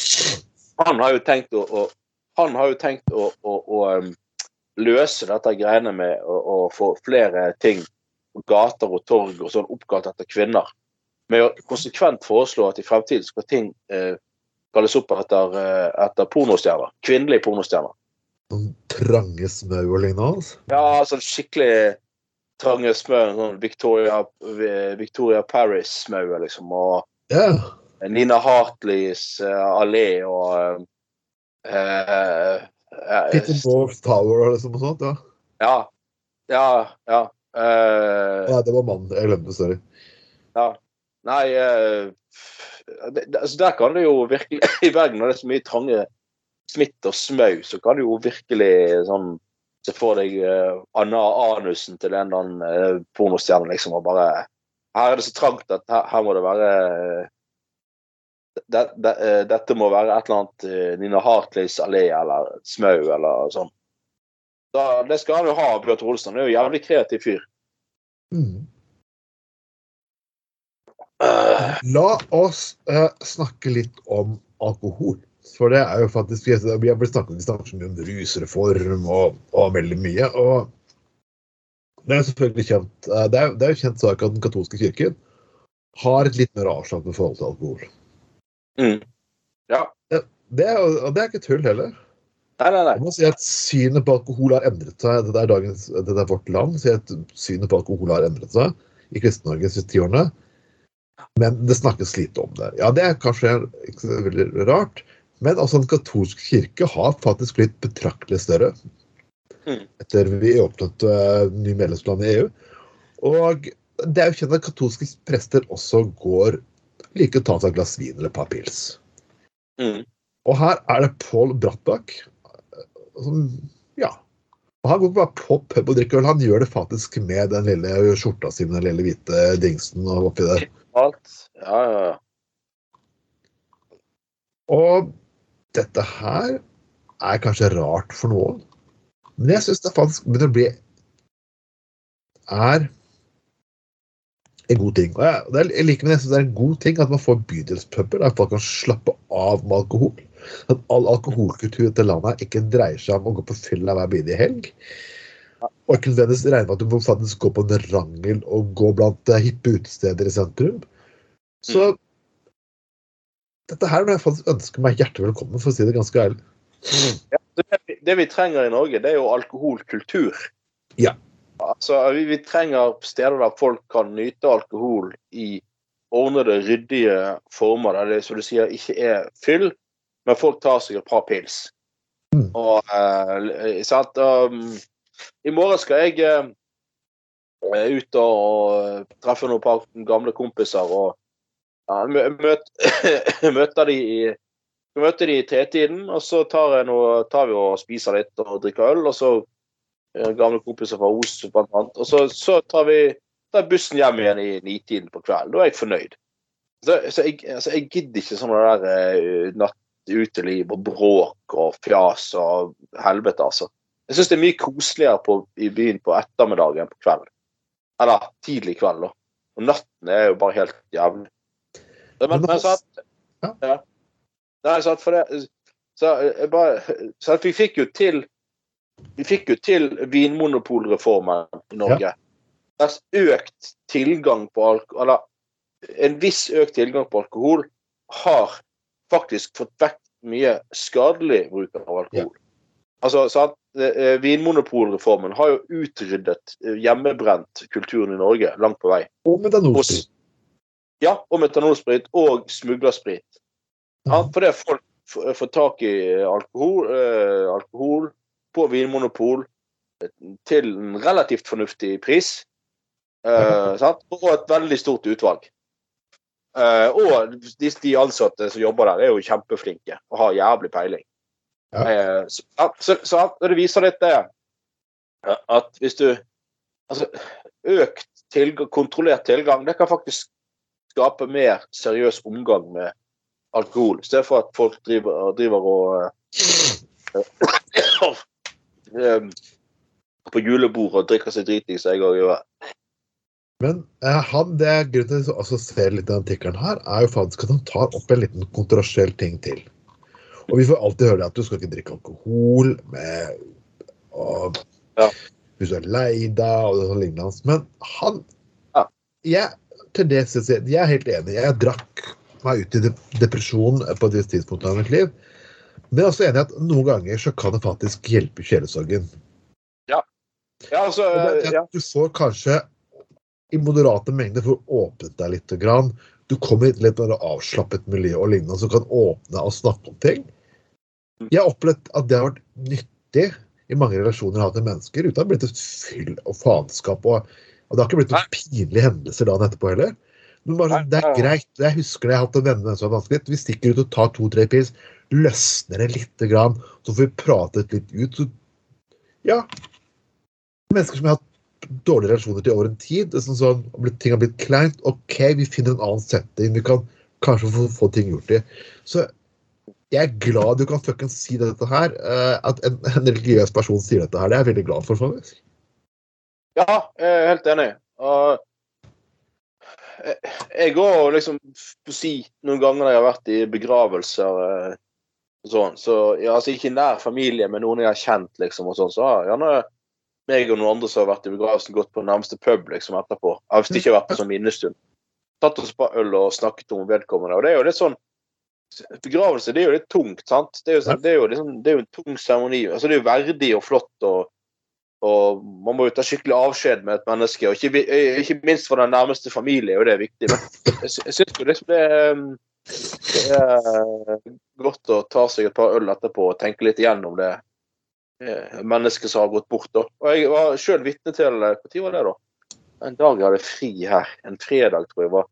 Han har jo tenkt å, å han har jo tenkt å, å, å løse dette greiene med å, å få flere ting, gater og torg og sånn, oppkalt etter kvinner. Med å konsekvent foreslå at i fremtiden skal ting eh, kalles opp etter, eh, etter pornostjerner. Kvinnelige pornostjerner. Sånn trange smau og lignende. Altså. Ja, sånn skikkelig trange smø. Sånn Victoria, Victoria Paris-smauer, liksom. Og yeah. Nina Hartleys uh, allé og uh, uh, Dwarf Tower og liksom og sånt. Ja. Ja. Ja. ja. Eh, Nei, det var mannen. Jeg glemte det, sorry. nei uh, det, det, altså Der kan det jo virkelig [LAUGHS] I Bergen når det er så mye trange smitt og smau, så kan du jo virkelig sånn se for deg uh, Anna Anusen til en eller annen uh, pornostjerne, liksom, og bare Her er det så trangt at her, her må det være eh, det, det, eh, Dette må være et eller annet eh, Nina Hartleys allé eller smau eller sånn. Da, det skal han jo ha, Bjørt Olsen. Han er jo en jævlig kreativ fyr. Mm. La oss uh, snakke litt om alkohol. For det er jo faktisk Vi har blitt snakket, om rusreform og, og veldig mye. Og det er selvfølgelig kjent eh, Det er, det er jo kjent sak at den katolske kirken har et litt mer avslappet forhold til alkohol. mm. Ja. Det er, og det er ikke tull heller. Nei, nei, nei. Jeg må si at Synet på alkohol har endret seg. Det er, dagens, det er vårt land. Så at synet på alkohol har endret seg i Kristen-Norge de siste tiårene. Men det snakkes lite om det. Ja, Det er kanskje veldig rart. Men altså den katolske kirke har faktisk blitt betraktelig større Mm. etter vi åpnet uh, ny medlemsland i EU. Og det er jo kjent at katolske prester også går like å ta seg et glass vin eller et par pils. Mm. Og her er det Pål Brattbakk som Ja. Og han går ikke bare på pub og drikker øl, han gjør det faktisk med den lille skjorta si med den lille hvite dingsen og oppi der. Alt. Ja, ja, ja. Og dette her er kanskje rart for noen, men jeg syns det faktisk begynner å bli er en god ting. Og jeg, jeg liker men jeg synes det er en god ting at man får bydelspuber der folk kan slappe av med alkohol. At all alkoholkultur i dette landet ikke dreier seg om å gå på fylla hver bidige helg. Og ikke nødvendigvis regne med at du må faktisk gå på en rangel og gå blant eh, hippe utesteder i sentrum. Så dette her vil jeg faktisk ønske meg hjertelig velkommen, for å si det ganske ærlig. Ja, det, det vi trenger i Norge, det er jo alkoholkultur. Ja. Altså, vi, vi trenger steder der folk kan nyte alkohol i ordnede, ryddige former, der det som du sier, ikke er fyll, men folk tar seg et par pils. Mm. Og, eh, sant? Um, I morgen skal jeg eh, ut og treffe noen par gamle kompiser og ja, møte, [LAUGHS] møte de i møter de i tretiden, og så tar, noe, tar vi og spiser litt og drikker øl. Og så eh, gamle kompiser fra Os, blant annet. Og så, så tar vi tar bussen hjem igjen i nitiden på kvelden. Da er jeg fornøyd. Så, så jeg, altså, jeg gidder ikke sånn der uh, nattuteliv og bråk og fjas og helvete, altså. Jeg syns det er mye koseligere på, i byen på ettermiddagen enn på kvelden. Eller tidlig kveld, da. Og natten er jo bare helt jævlig. Men, Men men, så at, Ja. Nei, Nei, at for det så jeg bare, så at Vi fikk jo til vi fikk jo til Vinmonopolreformen i Norge. Mens økt tilgang på alkohol Eller en viss økt tilgang på alkohol har faktisk fått vekk mye skadelig bruk av alkohol. Altså, sant? Eh, Vinmonopolreformen har jo utryddet eh, hjemmebrent kulturen i Norge langt på vei. Og metanolsprit. Ja, og metanolsprit og smuglersprit. Ja, Mhm. fordi folk får tak i alkohol, eh, alkohol på vinmonopol eh, til en relativt fornuftig pris. Eh? Og et veldig stort utvalg. Eh, og de, de ansatte som jobber der, er jo kjempeflinke og har jævlig peiling. Ja. Uh, så, så, så det viser litt det at hvis du Altså, økt tilgang, kontrollert tilgang, det kan faktisk skape mer seriøs omgang med alkohol, i stedet for at folk driver, driver og uh, [COUGHS] eh, på julebord og drikker seg dritings, jeg òg gjør. Men eh, han, det er grunnen til å se litt i den artikkelen her, er jo faktisk at han tar opp en liten kontroversiell ting til. Og vi får alltid høre at du skal ikke drikke alkohol med og, Ja. hvis du er lei deg og sånn lignende. Men han Ja. jeg, til det, skal jeg jeg er helt enig. Jeg drakk meg ut i de- depresjon på et visst tidspunkt av mitt liv. Men jeg er også enig i at noen ganger så kan det faktisk hjelpe kjælesorgen. Ja, altså, ja. at Du får kanskje i moderate mengder for åpnet deg litt. Grann. Du kommer til et litt avslappet miljø og lignende som kan åpne og snakke om ting. Jeg har opplevd at det har vært nyttig i mange relasjoner jeg har hatt med mennesker, uten at det har blitt et fyll og faenskap. Og, og det har ikke blitt noen pinlige hendelser dagen etterpå heller. Men bare, sånn, det er greit. Jeg husker det jeg har hatt en venn som var vanskelig. Vi stikker ut og tar to-tre pils, løsner det lite grann, så får vi pratet litt ut. Så, ja. Mennesker som jeg har hatt dårlige relasjoner til over en tid, det er sånn sånn, ting har blitt kleint. OK, vi finner en annen setting. Vi kan kanskje få, få ting gjort i. Så jeg er glad du kan fuckings si dette her. eh, at en, en religiøs person sier dette her. Det er jeg veldig glad for. faktisk. Ja, jeg er helt enig. Og jeg- jeg går liksom på si noen ganger jeg har vært i begravelser eh, og sånn, så ja, altså ikke nær familie, men noen jeg har kjent, liksom, og sånn, så har gjerne meg og noen andre som har vært i begravelsen, gått på nærmeste pub liksom etterpå. Hvis det ikke har vært en sånn minnestund. Tatt oss på øl og snakket om vedkommende. Og det er jo litt sånn Begravelse det er jo litt tungt, sant? Det er jo, sånn, det er jo, liksom, det er jo en tung seremoni. Altså, det er jo verdig og flott og og man må jo ta skikkelig avskjed med et menneske. Og ikke, eh, ikke minst for den nærmeste familie, og det er viktig. Men jeg, sy- syns jo liksom det, um, det er godt å ta seg et par øl etterpå og tenke litt igjennom det eh, mennesket som har gått bort. Da. Og jeg var sjøl vitne til Når var det, da? En dag jeg hadde fri her. En fredag, tror jeg var.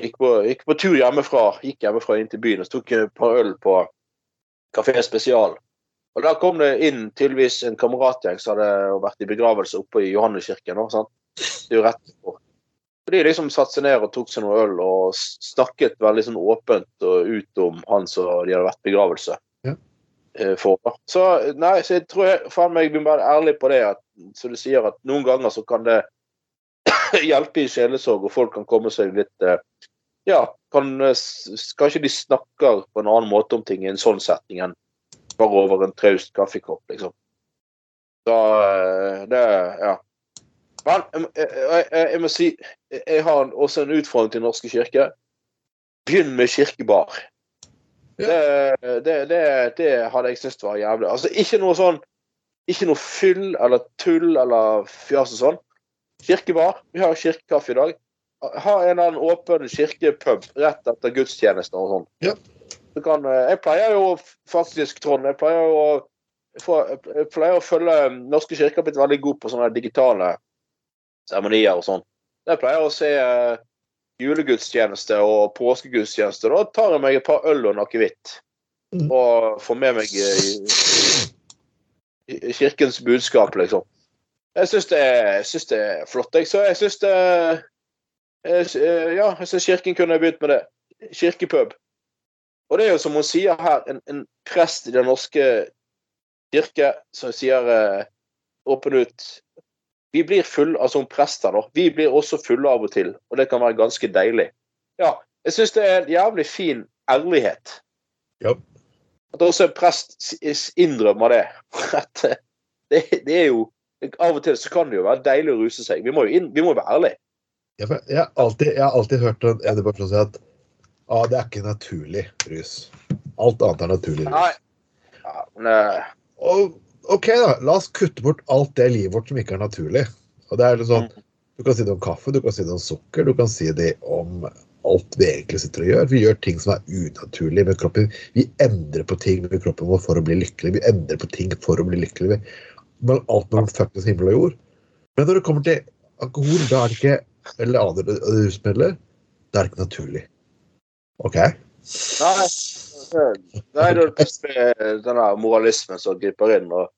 Gikk på, gikk på tur hjemmefra. Gikk hjemmefra inn til byen og tok et par øl på Kafé Spesial. Og Da kom det inn tydeligvis en kameratgjeng som hadde vært i begravelse oppe i Johanneskirken. Det er jo rett på. De liksom satte seg ned og tok seg noe øl og snakket veldig sånn åpent og ut om han som de hadde vært i begravelse Ja. Eh, for. Så nei, så jeg tror jeg, faen meg må være ærlige på det, at, som du sier, at noen ganger så kan det [COUGHS] hjelpe i sjelesorg, og folk kan komme seg litt eh, Ja, kan, eh, kanskje de snakker på en annen måte om ting i en sånn setting enn bare over en traust kaffekopp, liksom. Så det Ja. Men jeg, jeg, jeg, jeg må si jeg har også en utfordring til Den norske kirke. Begynn med kirkebar. Ja. Det, det, det, det hadde jeg syntes var jævlig. Altså, ikke noe sånn Ikke noe fyll eller tull eller fjas og sånn. Kirkebar. Vi har kirkekaffe i dag. Ha en eller annen åpen kirkepub rett etter gudstjenesten og sånn. Ja. Så kan, eh, jeg pleier jo faktisk, Trond, jeg pleier jo jeg pleier å følge Norske kirker har blitt veldig god på sånne digitale seremonier og sånn. Jeg pleier å se eh, julegudstjeneste og påskegudstjeneste. Da tar jeg meg et par øl og en akevitt. Mm. Og får med meg eh, kirkens budskap, liksom. Jeg syns det, det er flott. Jeg, så jeg syns det jeg, eh, Ja, jeg syns kirken kunne begynt med det. Kirkepub. Og det er jo som hun sier her, en, en prest i Den norske kirke som sier eh, åpen ut Vi blir fulle, altså hun prester, da. Vi blir også fulle av og til, og det kan være ganske deilig. Ja, jeg syns det er en jævlig fin ærlighet. Ja. At også en prest innrømmer det. [LAUGHS] At eh, det, det er jo Av og til så kan det jo være deilig å ruse seg. Vi må jo inn, vi må være ærlige. Jeg, jeg, har alltid, jeg har alltid hørt en en person si at ah, det er ikke naturlig rus. Alt annet er naturlig rus. Nei. Ja, men, eh, Og, OK, da. La oss kutte bort alt det livet vårt som ikke er naturlig. Og det er litt sånn, Du kan si det om kaffe, du kan si det om sukker, du kan si det om alt vi egentlig sitter og gjør. Vi gjør ting som er unaturlige med kroppen. Vi endrer på ting med kroppen vår for å bli lykkelig. Vi endrer på ting for å bli lykkelig. Men alt mellom fuckings himmel og jord. Men når det kommer til alkohol, da er det ikke eller andre rusmidler, da er det ikke naturlig. OK? Nei. Nei, det er det med denne moralismen som griper inn. og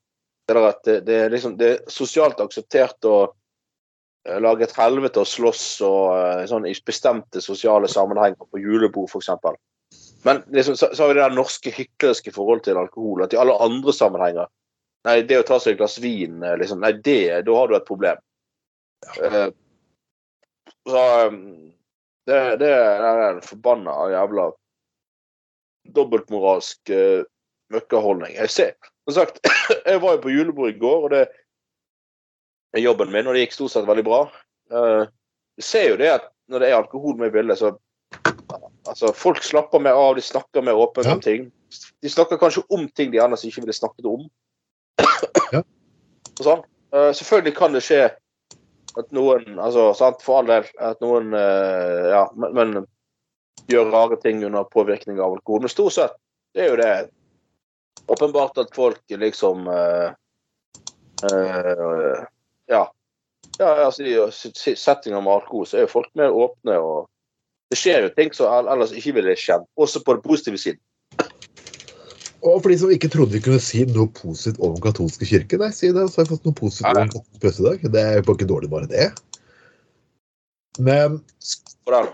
Det, der at det, det, er liksom, det er sosialt akseptert å eh, lage et helvete og slåss og eh, sånn i bestemte sosiale sammenhenger, på julebord f.eks. Men liksom, så, så har vi det der norske hyklerske forhold til alkohol. At i alle andre sammenhenger Nei, det å ta seg et glass vin, eh, liksom, nei, det, da har du et problem. Eh, så um, det, det er en forbanna jævla dobbeltmoralsk uh, møkkaholdning. Jeg ser, som sagt, [COUGHS] jeg var jo på julebord i går, og det er jobben min, og det gikk stort sett veldig bra. Uh, jeg ser jo det at når det er alkohol med i bildet, så altså, folk slapper mer av, de snakker mer åpent Ja. om ting. De snakker kanskje om ting de ellers ikke ville snakket om. [COUGHS] Ja. Sånn. Uh, selvfølgelig kan det skje at noen, altså sant, for all del, at noen uh, Ja, men, men gjør rare ting under påvirkning av alkohol. Men stort sett det er jo det åpenbart at folk liksom uh, uh, Ja. ja altså, I settinger med alkohol så er jo folk mer åpne, og det skjer jo ting som ellers ikke ville skjedd. Også på den positive siden. Og for de som ikke trodde vi kunne si noe positivt om den katolske kirke, nei, si det. Så har jeg fått noe positivt om katolsk presse i dag. Det er jo ikke dårlig, bare det. Men den.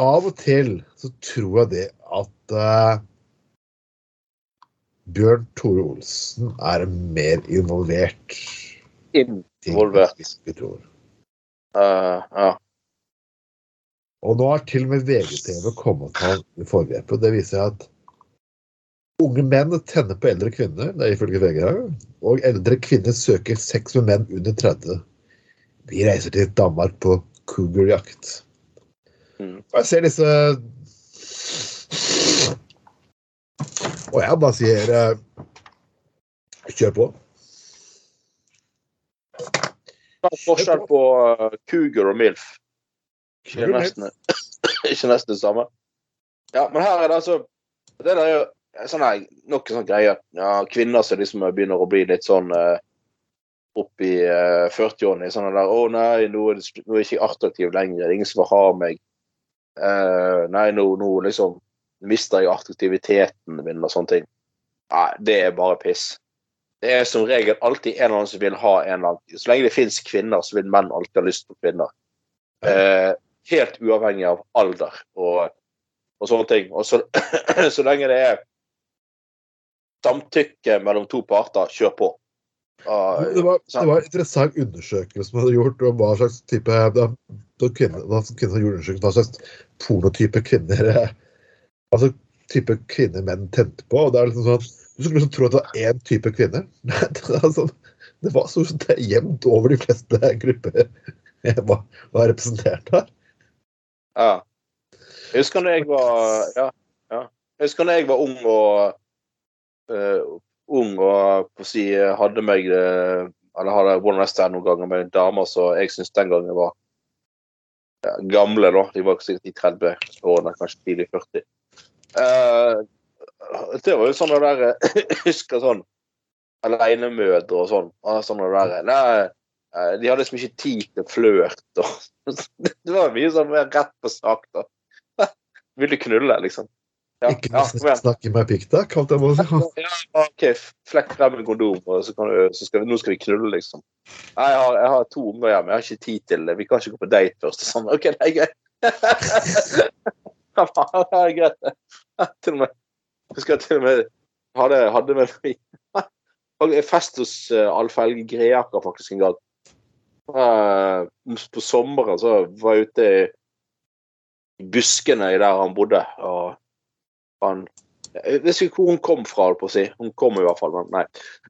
Av og til så tror jeg det at uh, Bjørn Tore Olsen er mer involvert Involvert. vi tror. Uh, ja. Og nå har til og med VGTV kommet han i forgrepet. Det viser at unge menn tenner på eldre kvinner, det er ifølge VG, og eldre kvinner søker sex med menn under 30. Vi reiser til Danmark på cougarjakt. Mm. Og jeg ser disse Og jeg bare sier eh, kjør på. Hva er forskjell på uh, Cougar og Milf? Ikke nesten, [LAUGHS] ikke nesten det samme. Ja, men her er det altså Det der er jo sånn her, noen sånne greier. Ja, kvinner som liksom begynner å bli litt sånn uh, opp i uh, 40-årene. Sånn der 'Å nei, nå er, det, nå er jeg ikke attraktiv lenger. Er ingen som vil ha meg.' Eh, nei, nå, nå liksom mister jeg attraktiviteten min og sånne ting. Nei, det er bare piss. Det er som regel alltid en eller annen som vil ha en eller annen Så lenge det fins kvinner, så vil menn alltid ha lyst på kvinner. Uh, helt uavhengig av alder og, og sånne ting. Og så, [CLEARS THROAT] så lenge det er samtykke mellom to parter, kjør på. Ah, Det var, det var en interessant undersøkelse man hadde gjort om hva slags type da, da kvinner, da kvinner som gjorde hva slags pornotype kvinner eh, altså type kvinner menn tente på. og det er liksom sånn at Du skulle liksom tro at det var én type kvinner. [LAUGHS] Det, er altså, det var så det er jevnt over de fleste grupper var, var representert her. Ja. Jeg husker når jeg var ja, ja. Jeg husker når jeg var ung og eh, ung og på å si, hadde meg eh, Eller hadde one night stand noen ganger med damer som jeg syns den gangen var ja, gamle, da. De var sikkert i 30-årene, kanskje tidlig 40. Uh, det var jo sånn det der Jeg [CLEARS THROAT] husker sånn alenemødre og sånn. og Sånne der, nei, eh, de hadde liksom ikke tid til flørt. [LAUGHS] Det var mye sånn rett på sak. da. [LAUGHS] Ville knulle, liksom. Ja, Ikke ja, kom igjen. snakke med pikk, da, kalte jeg det. Ja, OK, flekk frem en kondom, og så, kan du, så skal vi, nå skal vi knulle, liksom. Nei, jeg har, jeg har to unger hjemme, jeg har ikke tid til det. Vi kan ikke gå på date først. og Sånn. OK, det er greit. [LAUGHS] Det er greit. det. Til og med Jeg husker jeg til og med hadde, hadde med meg fest hos uh, Alf Helge Greaker faktisk en gang. Eh, på sommeren så var jeg ute i buskene der han bodde, og han Jeg vet ikke hvor hun kom fra, holdt på å si. Hun kom i hvert fall, men nei.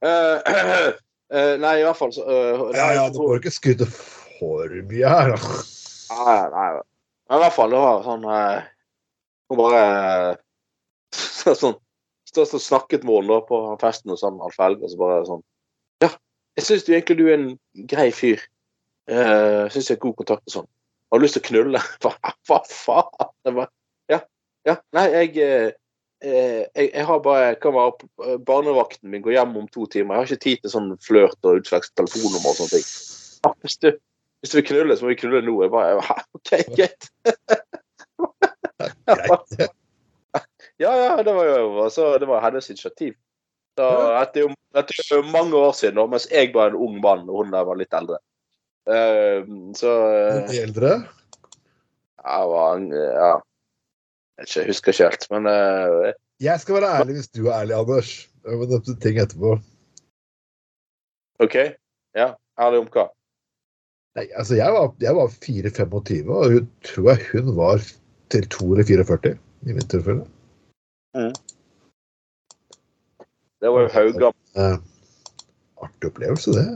Uh, [CLEARS THROAT] eh, nei, i hvert fall så eh, Ja, ja, du får ikke skryte for mye her. Nei, nei. Men i hvert fall, det var sånn eh, Hun bare eh, [LAUGHS] sånn Stod og snakket med henne på festen hos sånn, Alf Helge, og så bare sånn Ja, jeg syns egentlig du er en grei fyr. Uh, syns jeg har god kontakt og sånn. Har lyst til å knulle? [LAUGHS] Hva, faen? Det var, ja, ja. Nei, jeg eh, eh, jeg, jeg har bare kan være Barnevakten min går hjem om to timer. Jeg har ikke tid til sånn flørt og utveksle telefonnummer og sånne ting. Hvis, du, hvis du vil knulle, så må vi knulle nå. Jeg bare, «Ja, OK, greit. [LAUGHS] Ja, ja, det var jo altså, det var hennes initiativ. Så dette er, jo, dette er jo mange år siden, mens jeg var en ung mann og hun der var litt eldre. Uh, så uh, eldre? jeg var Ja. Jeg husker ikke helt, men uh, Jeg skal være ærlig hvis du er ærlig, Anders. Jeg må nevne ting etterpå. OK. Ja. Ærlig om hva? Nei, altså, jeg var, jeg var 4-25, og hun tror jeg hun var til 2 eller 44, i mitt tilfelle. Det var jo Haugan. Uh, artig opplevelse, det.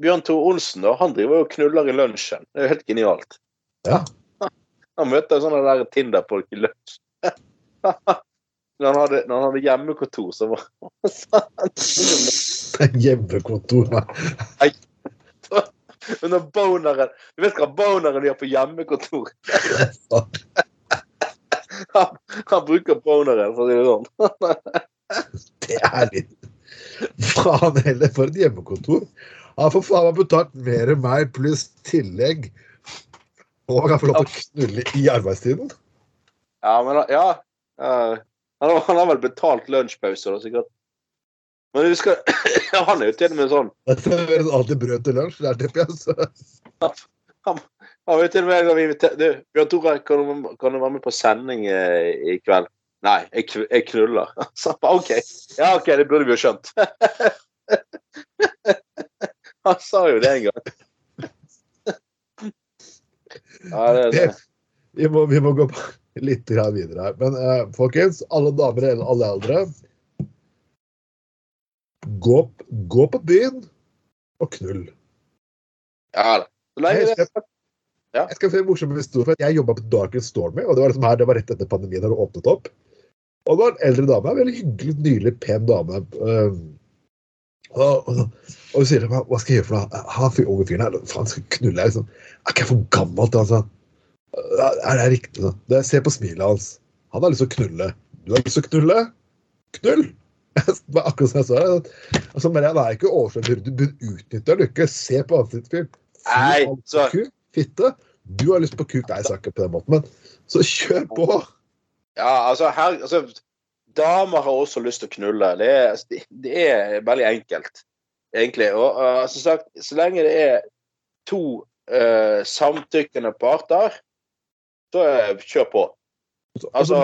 Bjørn Tor Olsen da, han driver og knuller i lunsjen. Det er jo helt genialt. Ja. Han møter sånne der Tinder-folk i lunsj. [LAUGHS] når, han hadde, når han hadde hjemmekontor, så var [LAUGHS] Hjemmekontor. nei. [LAUGHS] Når boneren Du vet hva boneren gjør på hjemmekontor? Han, han bruker boneren, for å si det sånn. Det er litt Faen heller, for et hjemmekontor. Han får faen meg betalt mer enn meg, pluss tillegg. Og han få lov til å knulle i arbeidstiden. Ja, men han- ja. eh, han, har, han har vel betalt lunsjpause, da, sikkert. Men du skal [COUGHS] Han er jo til og med sånn Jeg serverer alltid brød til lunsj. Det er det altså. [LAUGHS] Han var jo til og med en gang invitert Du, Bjørn Tore, kan du, kan du være med på sending eh, i kveld? Nei, jeg, jeg knuller. Så [LAUGHS] han bare, OK. Ja, OK, det burde vi jo skjønt. [LAUGHS] Han sa jo det en gang. Ja, det, det. Vi må, vi må gå [LAUGHS] litt videre her. Men eh, folkens, alle damer og alle eldre gå, gå på byen og knull. Ja da. Så lenge Jeg skal, jeg skal få en morsom historie. Jeg jobba på Darkest Stormy, og det var, liksom her, det var rett etter pandemien. da det åpnet opp. Og det var en eldre dame. En veldig hyggelig, nylig, pen dame. Um, og, og, og hun sier hva, hva skal jeg gjøre for noe? Han fyr- unge fyren her, faen, skal knulle? Jeg, liksom. Er ikke jeg for gammel til altså? Er det riktig? Sånn? Det, se på smilet hans. Han har lyst til å knulle. Du har lyst til å knulle? Knull! [LAUGHS] Det var akkurat som jeg sa. Altså, men jeg er ikke overført. Du bør utnytte lykke. Se på ansiktet ditt, så Kuk, fitte. Du har lyst på kuk. Nei, jeg sa ikke på den måten, men så kjør på. Ja, altså, her altså, Damer har også lyst til å knulle. Det er, det er veldig enkelt, egentlig. Og uh, som sagt, så lenge det er to uh, samtykkende parter, så uh, kjør på. Altså, Altså,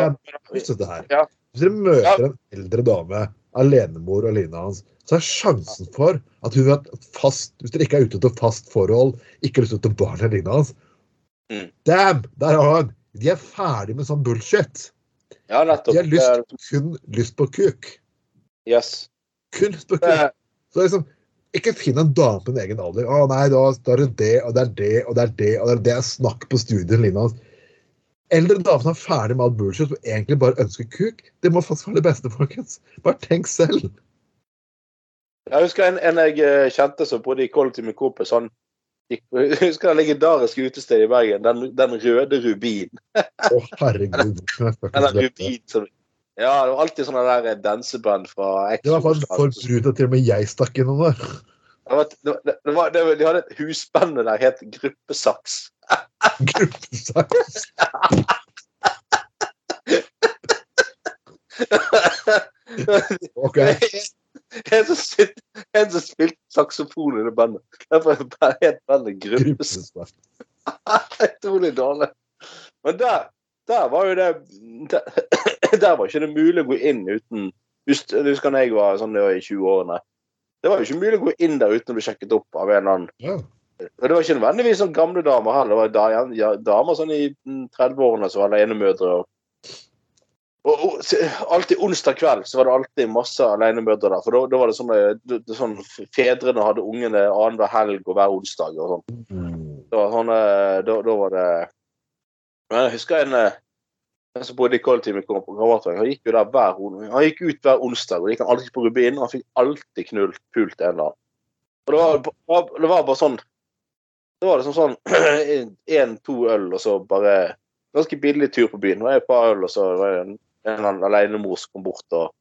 Husk her. ja. Hvis dere møter en eldre dame, alenemor og lignende hans, så er sjansen for at hun har et fast Hvis dere ikke er ute etter fast forhold, ikke har lyst til barn eller lignende hans Mm. Damn! Der har han! De er ferdig med sånn bullshit. Ja, nettopp. De har lyst, kun lyst på kuk. Yes. Kun lyst på kuk. Så liksom, ikke finn en dame på din egen alder. Å nei, da, da er det det, og det er det, og det er det, og det er det er snakk på studien. Lina. eldre damer som er ferdig med all bullshit og egentlig bare ønsker kuk, det må faktisk være det beste, folkens. Bare tenk selv. Jeg husker en, en jeg eh, kjente som bodde i kollektiv med kompis. Han jeg [LAUGHS] husker det legendariske utestedet i Bergen, den, den røde rubin. Å, herregud. [LAUGHS] Eller rubin som Ja, det var alltid sånne der eh, danseband fra Det var faktisk for brut til og med jeg stakk innom der. Det var, det, det var, det var, de hadde et husband der het Gruppesaks. [LAUGHS] Gruppesaks. Ok. En som, sitt- en som spilte saksofon i det bandet. Derfor het bandet. Gruppesaks. [LAUGHS] Utrolig dårlig. Men der, der var jo det der, [CLEARS THROAT] der var ikke det mulig å gå inn uten Just, jeg husker jeg var sånn i 20-årene. Det var jo ikke mulig å gå inn der uten å bli sjekket opp av en eller annen. Ja. Og det var ikke nødvendigvis sånn gamle damer heller. Det var da- damer sånn i mm, 30-årene som var alenemødre. Og, og, og alltid onsdag kveld så var det alltid masse alenemødre der. For da, da var det sånn, eh, det- det sånn Fedrene hadde ungene annenhver helg og hver onsdag. og sånn. Da, sånn, eh, da, da var det Men Jeg husker en, eh, en som bodde i kollektivet kom- kamerater. Han gikk jo der hver Han gikk ut hver onsdag og gikk han alltid på Rubin. Og han fikk alltid knult pult en eller annen. Og det var, det var bare sånn Det var liksom sånn [CLEARS THROAT] én-to øl, og så bare Ganske billig tur på byen. Det var et par øl, og så var det en, en eller mor som kom bort og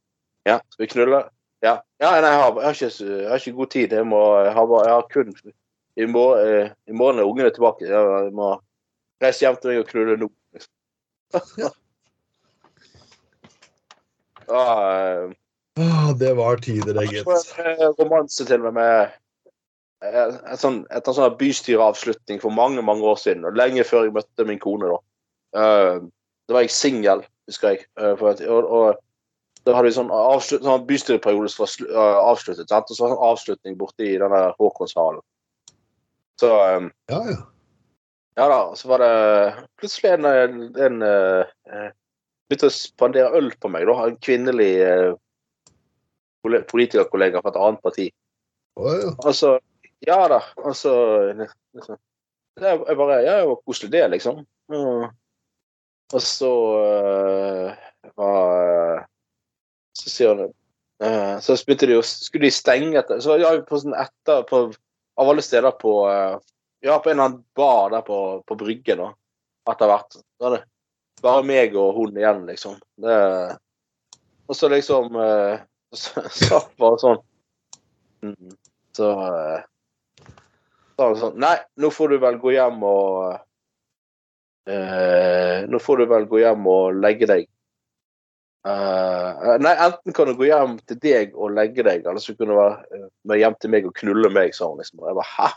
Ja, skal vi knulle? Ja. ja nei, jeg har, jeg, har ikke, jeg har ikke god tid. Jeg, må, jeg, har, har kun i morgen, eh, I morgen er ungene tilbake. Jeg må reise hjem til meg og knulle nå. [LAUGHS] Ja. ah, Ah, det var tider, det, gitt. en romanse til meg med eh, et sånn, etter en sånn bystyreavslutning for mange mange år siden, og lenge før jeg møtte min kone. da. Uh, Da var jeg singel, husker jeg. eh, at, og, og da hadde vi sånn, avslut, sånn bystyreperiode som var slu, eh, avsluttet. Sant? Og så var det sånn avslutning borte i denne Håkonshallen. Så um, Ja, ja. ja da, så var det plutselig en, en, en uh, begynte å spandere øl på meg. da, En kvinnelig uh, politikerkollega fra et annet parti. Oh, ja. Altså, ja da. Altså liksom, det jeg bare Ja, det var koselig, det, liksom. Og, og så uh, var Så sier han eh, Så begynte de å Skulle de stenge etter Så ja, på sånn etter på, Av alle steder på eh, Ja, på en eller annen bar der på, på Bryggen, da. Etter hvert. Da det bare meg og hun igjen, liksom. Det, og så liksom eh, [LAUGHS] så, satt bare sånn mm, Så eh, sa han sånn Nei, nå får du vel gå hjem og eh, Nå får du vel gå hjem og legge deg. Eh, nei, enten kan du gå hjem til deg og legge deg, eller så kan du være eh, med hjem til meg og knulle meg, sa hun liksom. Og jeg bare Hæ?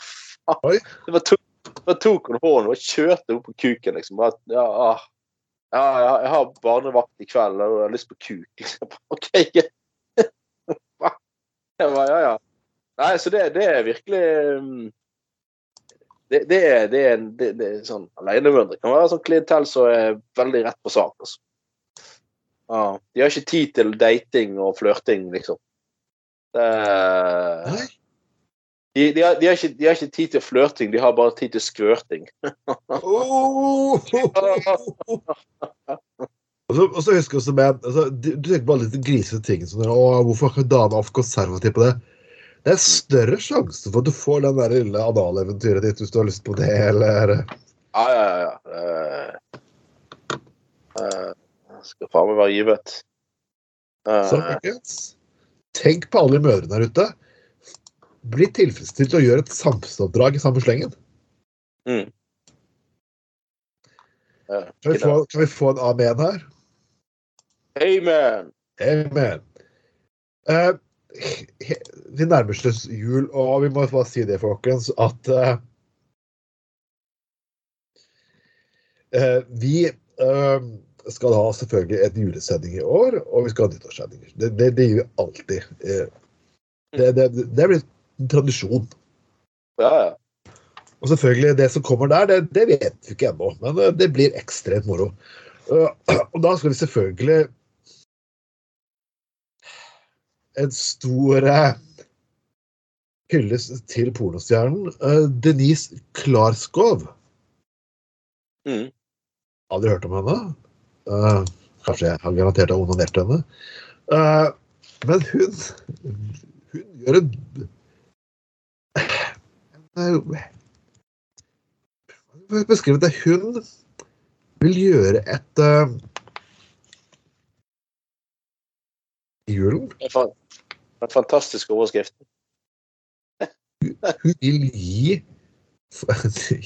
Faen? Det var to, da tok hun hånden og kjørte opp på kuken, liksom. At, ja, ah. ja, jeg har barnevakt i kveld og jeg har lyst på kuk. [LAUGHS] Liksom. OK. Hva? [LAUGHS] Jeg bare, ja, ja. Nei, så det, det er virkelig mm, det, det, er, det, er, det, det er sånn alenemødre kan være sånn klientell som er veldig rett på sak. Altså. Ja, de har ikke tid til dating og flørting, liksom. Det, de, de, har, de, har ikke, de har ikke tid til flørting, de har bare tid til skvørting. Oh! [LAUGHS] Og så, og så husker jeg også med, altså, du, tenker bare litt grisete ting. Sånn, å, hvorfor er ikke dama for konservativ på det? Det er større sjanse for at du får den der lille analeventyret ditt hvis du har lyst på det, eller Ja, ja, ja. ja. uh, eh, skal faen meg være givet. Uh, Så folkens, tenk på alle mødrene der ute. Bli tilfredsstilt og gjør et samfunnsoppdrag i samme slengen. mm. Uh, Kan vi få, kan vi få en amen her? Amen! Amen. Eh, he- vi nærmer oss jul, og vi må bare si det, folkens, at eh, Vi uh, skal ha selvfølgelig en julesending i år, og vi skal ha nyttårssendinger. Det, det, det gjør vi alltid. Det, det, det blir en tradisjon. Ja, ja. Og selvfølgelig, det som kommer der, det, det vet vi ikke ennå, men det blir ekstremt moro. Og da skal vi selvfølgelig En stor eh, hyllest til pornostjernen eh, Denise Klarskov. Mm. Aldri hørt om henne. Uh, kanskje jeg har garantert har onanert henne. Uh, men hun Hun gjør en en, Beskriv det? Hun vil gjøre et uh, Julen. Det er overskriften. Hun vil gi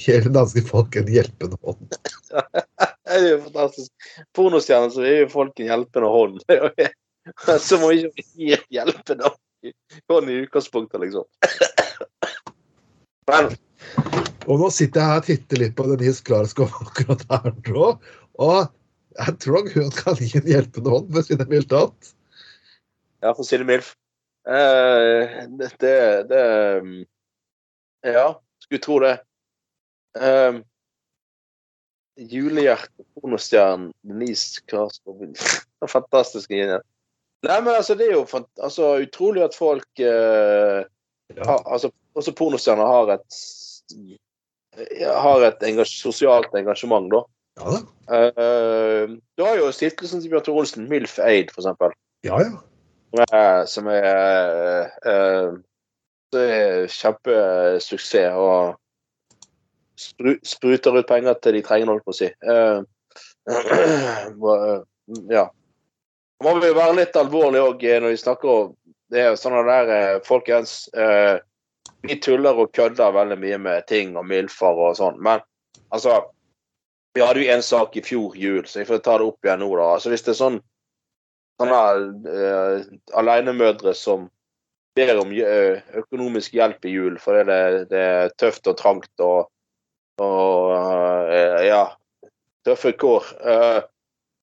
hele danske [LAUGHS] folk en hjelpende hånd. Det er jo fantastisk. Pornostjerner så gir folk en hjelpende hånd. Så må ikke gi en hjelpende hånd i utgangspunktet, liksom. Men Og nå sitter jeg her og titter litt på Denise Klarskov akkurat her nå, og jeg tror hun kan gi en hjelpende hånd, for å si det mildt. Ja, for å si det mildt. Eh, det, det, det um, Ja, skulle tro det. Uh, Julehjerte, pornostjernen Denise Klarskov [LAUGHS] Fantastisk genial. Nei, men altså, det er jo altså, utrolig at folk uh, Ja. har, altså, Også pornostjerner har et har et engasj sosialt engasjement, da. Ja da. Eh, du har jo stiftelsen til Bjørn Thor Olsen, Milf Aid, for eksempel. Ja, ja. Eh, som er, eh, er kjempesuksess og spru, spruter ut penger til de trenger, holdt på å si. [CLEARS THROAT] Eh, ja. Må vi være litt alvorlige òg når vi snakker om det er sånn der eh, Folkens, eh, vi tuller og kødder veldig mye med ting og mildfar og sånn, men altså Vi hadde jo en sak i fjor jul, så jeg får ta det opp igjen nå, da. Altså Hvis det er sånn sånne uh, alenemødre som ber om eh, økonomisk hjelp i jul fordi det, det er tøft og trangt og, og uh, ja, tøffe kår. Uh,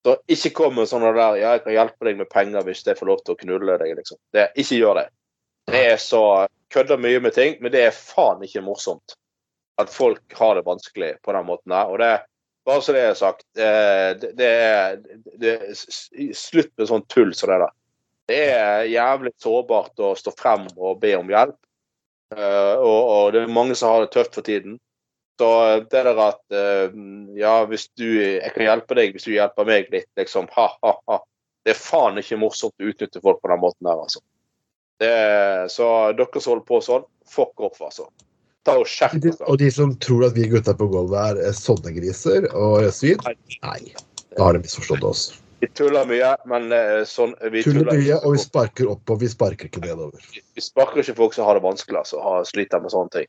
så ikke kom med sånne der ja, 'Jeg kan hjelpe deg med penger hvis jeg får lov til å knulle deg', liksom. Det, ikke gjør det. Det er så Kødder mye med ting, men det er faen ikke morsomt at folk har det vanskelig på den måten her. Og det bare så det er sagt, eh, det, det det, Slutt med sånn tull som det der. Det er jævlig sårbart å stå frem og be om hjelp. Eh, og, og det er mange som har det tøft for tiden. Så det der at eh, Ja, hvis du Jeg kan hjelpe deg hvis du hjelper meg litt, liksom. Ha-ha-ha. Det er faen ikke morsomt å utnytte folk på den måten der, altså. Det, så dere som holder på sånn, fuck off, altså. Ta og skjerp De- Og de som tror at vi gutta på gulvet er eh, sånne griser og svin, nei. Da har de misforstått oss. Vi tuller mye, men eh, sånn vi Tuller tuller mye, og vi sparker opp, og vi sparker ikke nedover. Vi sparker ikke folk som har det vanskelig, altså. Har, sliter med sånne ting.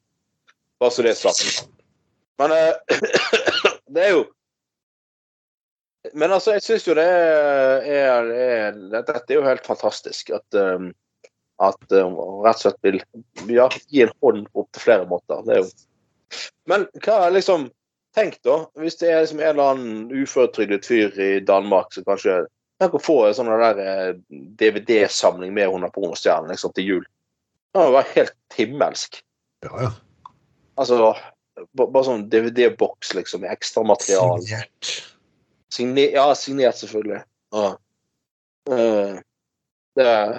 Bare så det er sagt. Men uh, [CLEARS THROAT] det er jo Men altså, jeg syns jo det er, er, er Dette er jo helt fantastisk. At, um, at hun rett og slett vil ja, gi en hånd opp til flere måter. Det er jo Men hva er liksom Tenk, da. Hvis det er liksom en eller annen uføretrygdet fyr i Danmark som kanskje Tenk å få en sånn eh, DVD-samling med hun pornostjernen liksom, til jul. Det må være helt himmelsk. Ja, ja. Altså, bare sånn DVD-boks liksom, med ekstra material. Signert. Signe ja, signert, selvfølgelig. Ja. Uh, det er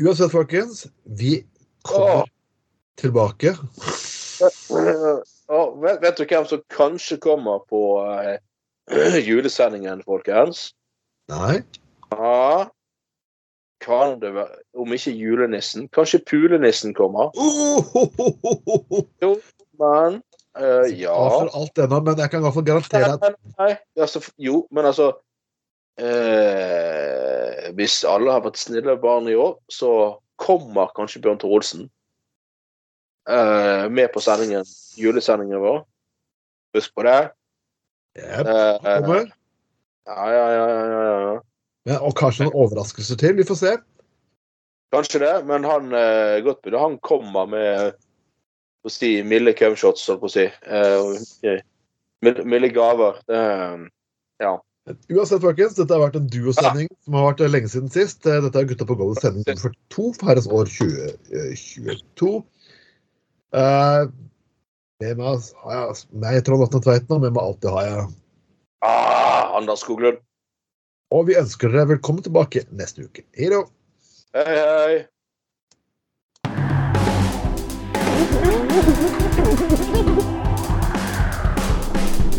Uansett, folkens, vi kommer Åh. tilbake. Åh, vet, vet du hvem som kanskje kommer på uh, [CLEARS THROAT] julesendingen, folkens? Nei? Ja. Kan det være Om ikke julenissen, kanskje pulenissen kommer? Oh, oh, oh, ho. Men uh, ja For alt ennå, men jeg kan i hvert fall garantere at Nei, nei, altså, jo, men altså eh, Hvis alle har vært snille barn i år, så kommer kanskje Bjørn Tore Olsen uh, med på sendingen, julesendingen vår. Husk på det. Jep, Uh, kommer. ja, ja, ja, ja, ja. Men, Og kanskje noen overraskelser til. Vi får se. Kanskje det, men han eh, godt bud, han kommer med å si, milde cumshots, holdt på å si. Eh, milde, milde gaver. Det, ja. Uansett, folkens, dette har vært en duosending som har vært lenge siden sist. Eh, Dette er Gutta på golvet sending nummer 42 for herrens år 2022. Uh, med meg har jeg meg, Trond Atne Tveiten, og med meg alltid har jeg Ah, Anders Skoglund. Og vi ønsker dere velkommen tilbake neste uke. Hei da. Hei, hei.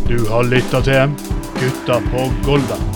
Du har lytta til Gutta på Golda.